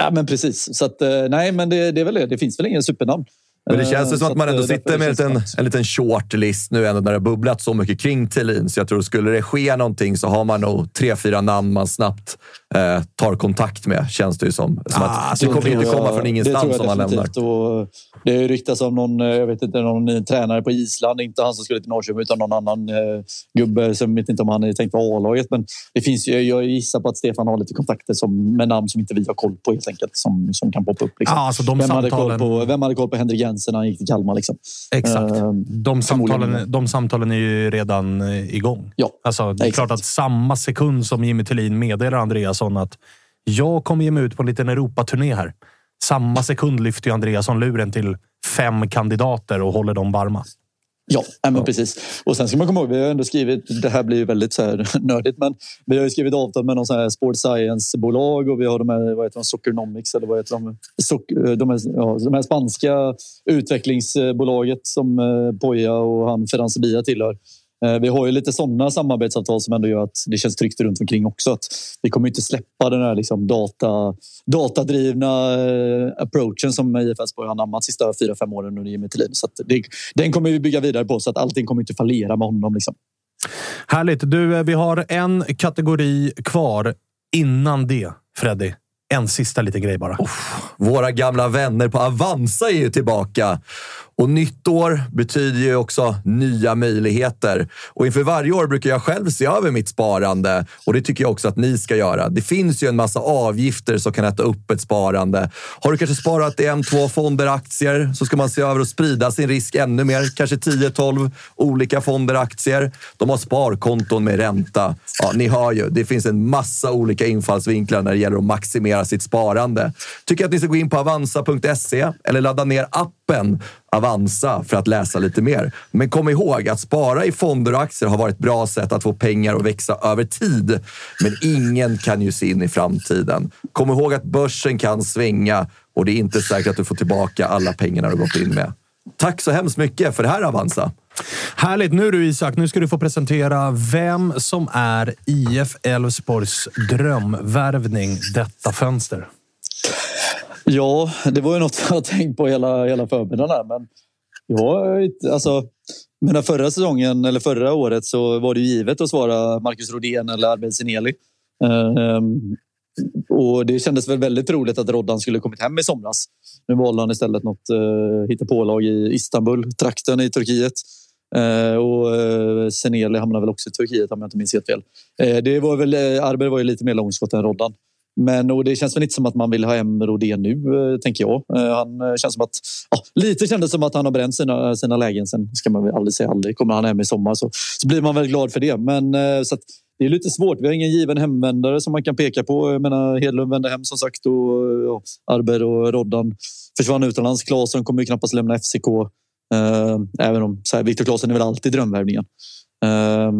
[SPEAKER 3] Ja, men precis. Så att, eh, nej, men det, det är väl det. Det finns väl ingen supernamn.
[SPEAKER 2] Men det
[SPEAKER 3] Eh,
[SPEAKER 2] känns ju som
[SPEAKER 3] så
[SPEAKER 2] att man ändå
[SPEAKER 3] eh,
[SPEAKER 2] sitter med en en liten short list nu ändå när det bubblat så mycket kring Thelin. Så jag tror skulle det ske någonting så har man nog tre, fyra namn man snabbt eh, tar kontakt med. Känns det ju som. som
[SPEAKER 1] Ah,
[SPEAKER 2] att det
[SPEAKER 1] så
[SPEAKER 2] kommer inte
[SPEAKER 3] jag-
[SPEAKER 2] komma från
[SPEAKER 3] det
[SPEAKER 2] ingenstans
[SPEAKER 3] tror jag
[SPEAKER 2] om man lämnar.
[SPEAKER 3] Och det har ju ryktats om någon, eh, jag vet inte, någon tränare på Island. Inte han som skulle till Norrköping utan någon annan eh, gubbe. Som vet inte om han är tänkt för A-laget. Men det finns ju, jag gissar på att Stefan har lite kontakter som, med namn som inte vi har koll på helt enkelt. Som, som kan poppa upp. Liksom.
[SPEAKER 1] Ja, alltså de
[SPEAKER 3] vem, hade koll
[SPEAKER 1] samtalen.
[SPEAKER 3] på, vem hade koll på Henrik Jensen när han gick till Kalmar? Liksom?
[SPEAKER 1] Exakt.
[SPEAKER 3] Eh,
[SPEAKER 1] De samtalen, de samtalen är ju redan eh, igång.
[SPEAKER 3] Ja,
[SPEAKER 1] Alltså, det är
[SPEAKER 3] exakt.
[SPEAKER 1] klart att samma sekund som Jimmy Tillin meddelar Andreasson att jag kommer ge mig ut på en liten Europaturné här. Samma sekund lyfter ju Andreasson luren till fem kandidater och håller dem varma.
[SPEAKER 3] Ja, men precis. Och sen ska man komma ihåg, vi har ändå skrivit, det här blir ju väldigt så här nördigt, men vi har ju skrivit avtal med någon sån här sport science-bolag och vi har de här, vad heter de, Soccernomics eller vad heter de? Soc de, här, ja, de här spanska utvecklingsbolaget som eh, Poja och han Ferran Sevilla tillhör. Eh, Vi har ju lite sådana samarbetsavtal som ändå gör att det känns tryggt runt omkring också. Att vi kommer inte släppa den här liksom data, datadrivna eh, approachen som IF Elfsborg har anammat sista fyra, fem åren under Jimmy. Så det, den kommer vi bygga vidare på så att allting kommer inte fallera med honom. Liksom.
[SPEAKER 1] Härligt. Du, eh, vi har en kategori kvar. Innan det, Freddy. En sista liten grej bara.
[SPEAKER 2] Våra gamla vänner på Avanza är ju tillbaka. Och nytt år betyder ju också nya möjligheter. Och inför varje år brukar jag själv se över mitt sparande och det tycker jag också att ni ska göra. Det finns ju en massa avgifter som kan äta upp ett sparande. Har du kanske sparat i en, två fonder, aktier, så ska man se över och sprida sin risk ännu mer. Kanske 10-12 olika fonder, aktier. De har sparkonton med ränta. Ja, ni hör ju, det finns en massa olika infallsvinklar när det gäller att maximera sitt sparande. Tycker att ni ska gå in på avanza.se eller ladda ner appen Avanza för att läsa lite mer. Men kom ihåg att spara i fonder och aktier har varit ett bra sätt att få pengar att växa över tid. Men ingen kan ju se in i framtiden. Kom ihåg att börsen kan svänga och det är inte säkert att du får tillbaka alla pengarna du gått in med. Tack så hemskt mycket för det här Avanza.
[SPEAKER 1] Härligt! Nu du Isak, nu ska du få presentera vem som är IF Elfsborgs drömvärvning detta fönster.
[SPEAKER 3] Ja, det var ju något jag har tänkt på hela, hela förmiddagen. Här, men ja, alltså, men förra säsongen, eller förra året, så var det ju givet att svara Marcus Rodén eller Arvid Sineli. Um, och det kändes väl väldigt roligt att Roddan skulle kommit hem i somras. Nu valde han istället något uh, hittepålag i Istanbul, trakten i Turkiet. Uh, och eh, uh, Seneli hamnade väl också i Turkiet om jag inte minns helt fel. Uh, det var väl, uh, Arber var ju lite mer långskott än Roddan. Men och det känns väl inte som att man vill ha hem Rodén nu, eh, tänker jag. Eh, han eh, känns som att, ja, lite kändes som att han har bränt sina, sina lägen. Sen ska man väl aldrig säga aldrig. Kommer han hem i sommar så, så blir man väl glad för det. Men så att, det är lite svårt. Vi har ingen given hemvändare som man kan peka på. Jag menar, Hedlund vände hem som sagt och ja, Arber och Roddan försvann utomlands. Claesson kommer ju knappast lämna FCK. Eh, även om så här, Viktor Claesson är väl alltid drömvärvningen. Eh,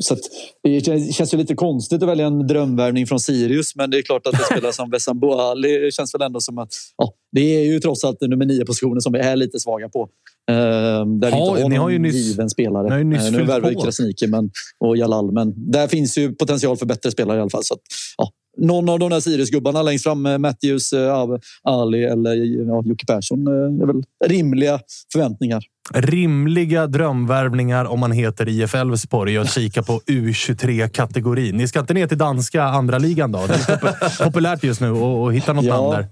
[SPEAKER 3] så det känns- ju lite konstigt att välja en drömvärvning från Sirius, men det är klart att det spelar som Wessam Boali känns väl ändå som att ja, det är ju trots allt nummer nio positionen som vi är lite svaga på. Eh, där
[SPEAKER 1] Ja,
[SPEAKER 3] inte har
[SPEAKER 1] ni har ju nyss-
[SPEAKER 3] given spelare.
[SPEAKER 1] ni har ju nyss
[SPEAKER 3] Eh, nu värvar vi. Krasniqi men, och Jalal, men där finns ju potential för bättre spelare i alla fall. Så att, ja, någon av de där Sirius-gubbarna längst fram, eh, Matthews, eh, Ali eller ja, Jocke Persson, eh, är väl rimliga förväntningar.
[SPEAKER 1] Rimliga drömvärvningar om man heter IF Elfsborg och kika på U23-kategorin. Ni ska inte ner till danska andra ligan då? Det är pop- populärt just nu och hitta något
[SPEAKER 3] Ja.
[SPEAKER 1] namn där.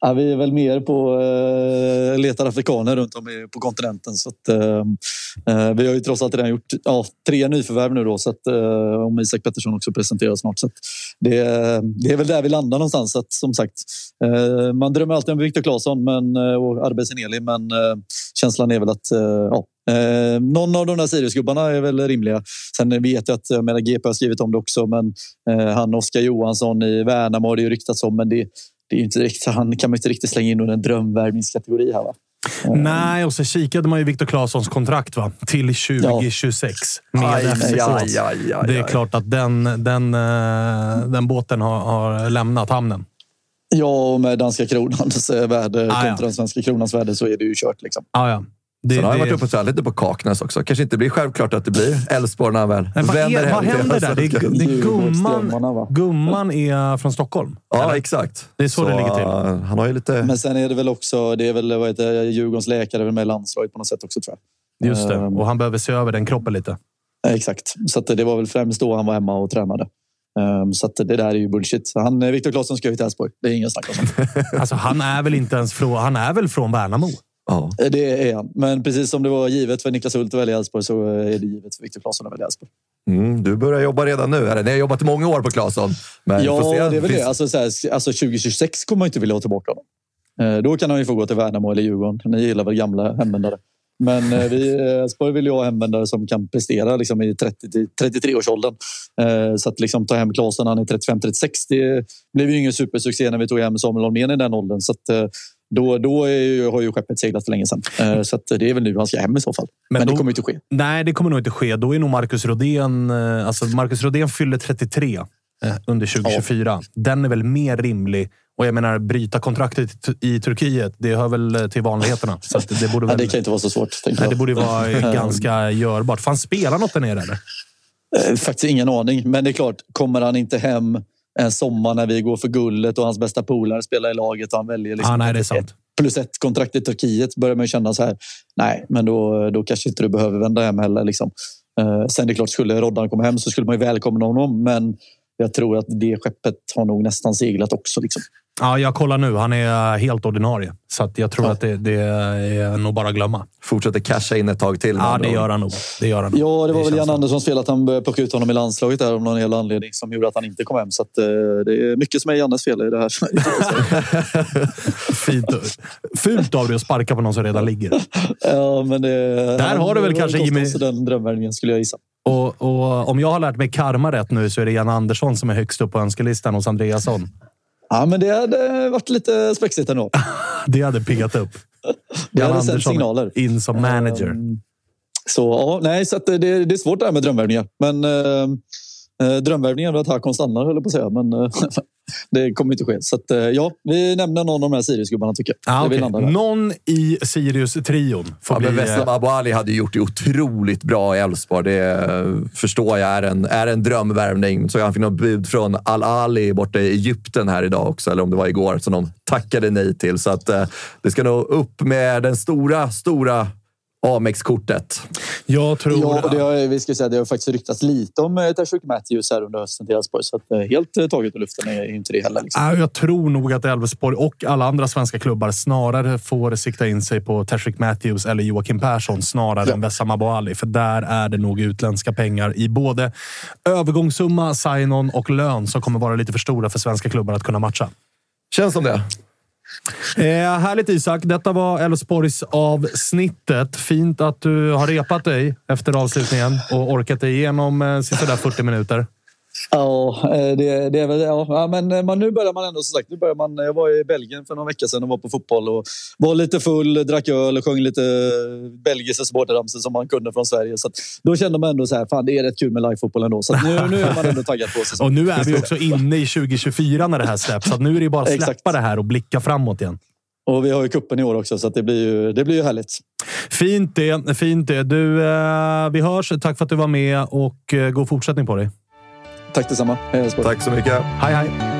[SPEAKER 3] Ja, vi är väl mer på eh, letar afrikaner runt om på kontinenten. Så att, eh, eh, vi har ju trots allt redan gjort ja, tre nyförvärv nu. Då, så att, eh, om Isak Pettersson också presenteras snart. Så att det, det är väl där vi landar någonstans. Så att, som sagt, eh, man drömmer alltid om Viktor Claesson men, eh, och Arbe Sineli, men eh, känslan är väl att eh, ja, eh, någon av de där Siriusgubbarna är väl rimliga. Sen vet jag att jag menar, GP har skrivit om det också, men eh, han Oskar Johansson i Värnamo har det ju ryktats om, men det det är ju inte riktigt, han kan man inte riktigt slänga in under en drömvärvningskategori här. Va?
[SPEAKER 1] Nej, och så kikade man ju Viktor Claessons kontrakt va? till 2026 med
[SPEAKER 2] Aj,
[SPEAKER 1] FCK.
[SPEAKER 2] aj, aj, aj,
[SPEAKER 1] Det är
[SPEAKER 2] aj.
[SPEAKER 1] klart att den, den, eh, den båten har, har lämnat hamnen.
[SPEAKER 3] Ja, och med danska kronans värde
[SPEAKER 1] Ah, ja.
[SPEAKER 3] kontra den svenska kronans värde så är det ju kört. Liksom.
[SPEAKER 1] Ah, ja. Det,
[SPEAKER 2] Sen har jag varit uppe och tränat lite på Kaknäs också. Kanske inte blir självklart att det blir Elfsborg när han väl
[SPEAKER 1] Men vad,
[SPEAKER 2] vänder
[SPEAKER 1] är, vad händer där? Det är, det är gumman, gumman är från Stockholm.
[SPEAKER 2] Ja,
[SPEAKER 1] eller?
[SPEAKER 2] exakt.
[SPEAKER 1] Det är så det ligger till.
[SPEAKER 2] eh, Han har ju lite...
[SPEAKER 3] Men sen är det väl också, det är väl vad heter, Djurgårdens läkare är med i landslaget på något sätt också tror jag.
[SPEAKER 1] Just det.
[SPEAKER 3] Ehm.
[SPEAKER 1] Och han behöver se över den kroppen lite.
[SPEAKER 3] Exakt, så att det var väl främst då han var hemma och tränade. Ehm, Så att det där är ju bullshit. Så han, eh, Viktor Claesson ska ju till Elfsborg. Det är ingen snack om sånt.
[SPEAKER 1] Alltså, han är väl inte ens från... Han är väl från Värnamo?
[SPEAKER 2] Ja.
[SPEAKER 3] Eh, Det är han. Men precis som det var givet för Niklas Hult att välja Elfsborg så är det givet för Viktor Claesson att välja Elfsborg.
[SPEAKER 2] Mm, du börjar jobba redan nu. Eller, ni har jobbat i många år på Claesson. Men
[SPEAKER 3] Ja, det är väl det. Alltså, så här, alltså 2026 kommer man inte vilja ha tillbaka honom. Eh, Då kan han ju få gå till Värnamo eller Djurgården. Ni gillar väl gamla hemvändare. Men eh, vi, Elfsborg vill ju ha hemvändare som kan prestera liksom, i 30 till 33-årsåldern. Eh, Så att liksom, ta hem Klasen när han är 35-36, det blev ju ingen supersuccé när vi tog hem Samuel Holmén i den åldern. Så att, då, då är har ju skeppet seglat för länge sedan. Eh, så det är väl nu han ska hem i så fall. Men,
[SPEAKER 1] då-
[SPEAKER 3] det kommer inte ske.
[SPEAKER 1] Nej, det kommer nog inte ske. Då är nog Marcus Rodén... eh, Alltså Marcus Rodén fyller 33 eh, under 2024. Den är väl mer rimlig. Och jag menar, bryta kontraktet i- Turkiet, det hör väl till vanligheterna. Så det, borde
[SPEAKER 3] Ja,
[SPEAKER 1] väl,
[SPEAKER 3] det kan inte vara så svårt.
[SPEAKER 1] nej, det borde vara ganska görbart. Får han spela något där nere eller?
[SPEAKER 3] Faktiskt ingen aning. Men det är klart, kommer han inte hem en sommar när vi går för guldet och hans bästa polare spelar i laget och han väljer liksom
[SPEAKER 1] ah, nej, det är sant.
[SPEAKER 3] plus ett kontrakt i Turkiet börjar man känna så här. Nej, men då, då kanske inte du behöver vända hem heller. Liksom. Eh, sen det är klart, skulle Roddan komma hem så skulle man ju välkomna honom. Men jag tror att det skeppet har nog nästan seglat också. Liksom.
[SPEAKER 1] Ja, jag kollar nu. Han är helt ordinarie. Så att jag tror
[SPEAKER 3] Ja.
[SPEAKER 1] att det, det är nog bara att glömma.
[SPEAKER 2] Fortsätter casha in ett tag till.
[SPEAKER 1] Ja, det gör han nog. Det gör han nog.
[SPEAKER 3] Ja, det var väl Jan. Anderssons fel att han började plocka ut honom i landslaget där av någon jävla anledning som gjorde att han inte kom hem. Så att, eh, det är mycket som är Jannes fel i det här.
[SPEAKER 1] Fint. Fult av dig att sparka på någon som redan ligger.
[SPEAKER 3] ja, men det,
[SPEAKER 1] Där har du väl kanske Jimmy-
[SPEAKER 3] den drömvärvningen skulle jag gissa.
[SPEAKER 1] Och, och om jag har lärt mig karma rätt nu så är det Jan Andersson som är högst upp på önskelistan hos Andreasson.
[SPEAKER 3] Ja, men det hade varit lite spexigt ändå.
[SPEAKER 1] Det hade piggat upp.
[SPEAKER 3] Det hade sänt signaler.
[SPEAKER 1] in som manager.
[SPEAKER 3] Ehm, Så ja, nej, så det, det är svårt det här med drömvärvningar. Men eh, drömvärvningen är att Hakon stannar, höll på att säga. Men eh, det kommer inte ske. Så att, eh, ja, vi nämner någon av de här Sirius-gubbarna tycker jag.
[SPEAKER 1] Ah,
[SPEAKER 3] där.
[SPEAKER 1] Någon i Sirius-trion får
[SPEAKER 2] Ja, men
[SPEAKER 1] bli...
[SPEAKER 2] Vessam
[SPEAKER 1] eh,
[SPEAKER 2] Abu Ali hade gjort det otroligt bra i Elfsborg. Det eh, förstår jag är en, är en drömvärvning. Så han fick något bud från Al-Ali borta i Egypten här idag också, eller om det var igår, som de tackade nej till. Så att, eh, det ska nog upp med den stora, stora Amex-kortet.
[SPEAKER 1] Jag tror...
[SPEAKER 3] Ja, och det har, vi ska säga, det har faktiskt ryktats lite om eh, Tashuk Matthews här under hösten till Elfsborg. Så att, eh, helt eh, taget ur luften är inte det heller. Liksom.
[SPEAKER 1] Jag tror nog att Elfsborg och alla andra svenska klubbar snarare får sikta in sig på Tashrik Matthews eller Joakim Persson snarare
[SPEAKER 3] Ja.
[SPEAKER 1] än Wessam Abu Ali. För där är det nog utländska pengar i både övergångssumma, sign-on och lön som kommer vara lite för stora för svenska klubbar att kunna matcha.
[SPEAKER 2] Känns som det.
[SPEAKER 1] Eh, härligt Isak. Detta var Elfsborgs avsnittet. Fint att du har repat dig efter avslutningen och orkat dig igenom eh, sisådär 40 minuter.
[SPEAKER 3] Ja, eh, det, det är väl... Ja, men eh, man, nu börjar man ändå... Som sagt, nu börjar man, jag var i Belgien för några veckor sedan och var på fotboll och var lite full, drack öl och sjöng lite belgiska supporterramsor som man kunde från Sverige. Så då kände man ändå så här, fan det är rätt kul med livefotboll ändå. Så nu, nu är man ändå taggad på säsongen.
[SPEAKER 1] Och nu är vi också inne i 2024 när det här släpps. Så nu är det bara att släppa det här och blicka framåt igen.
[SPEAKER 3] Och vi har ju kuppen i år också, så det, blir ju, det blir ju härligt.
[SPEAKER 1] Fint det. Fint det. Du, eh, vi hörs. Tack för att du var med och eh, god fortsättning på dig.
[SPEAKER 3] Tack detsamma. Hej Elfsborg.
[SPEAKER 2] Tack så mycket.
[SPEAKER 1] Hej, hej.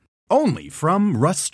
[SPEAKER 6] Only from Rust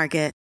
[SPEAKER 7] Market.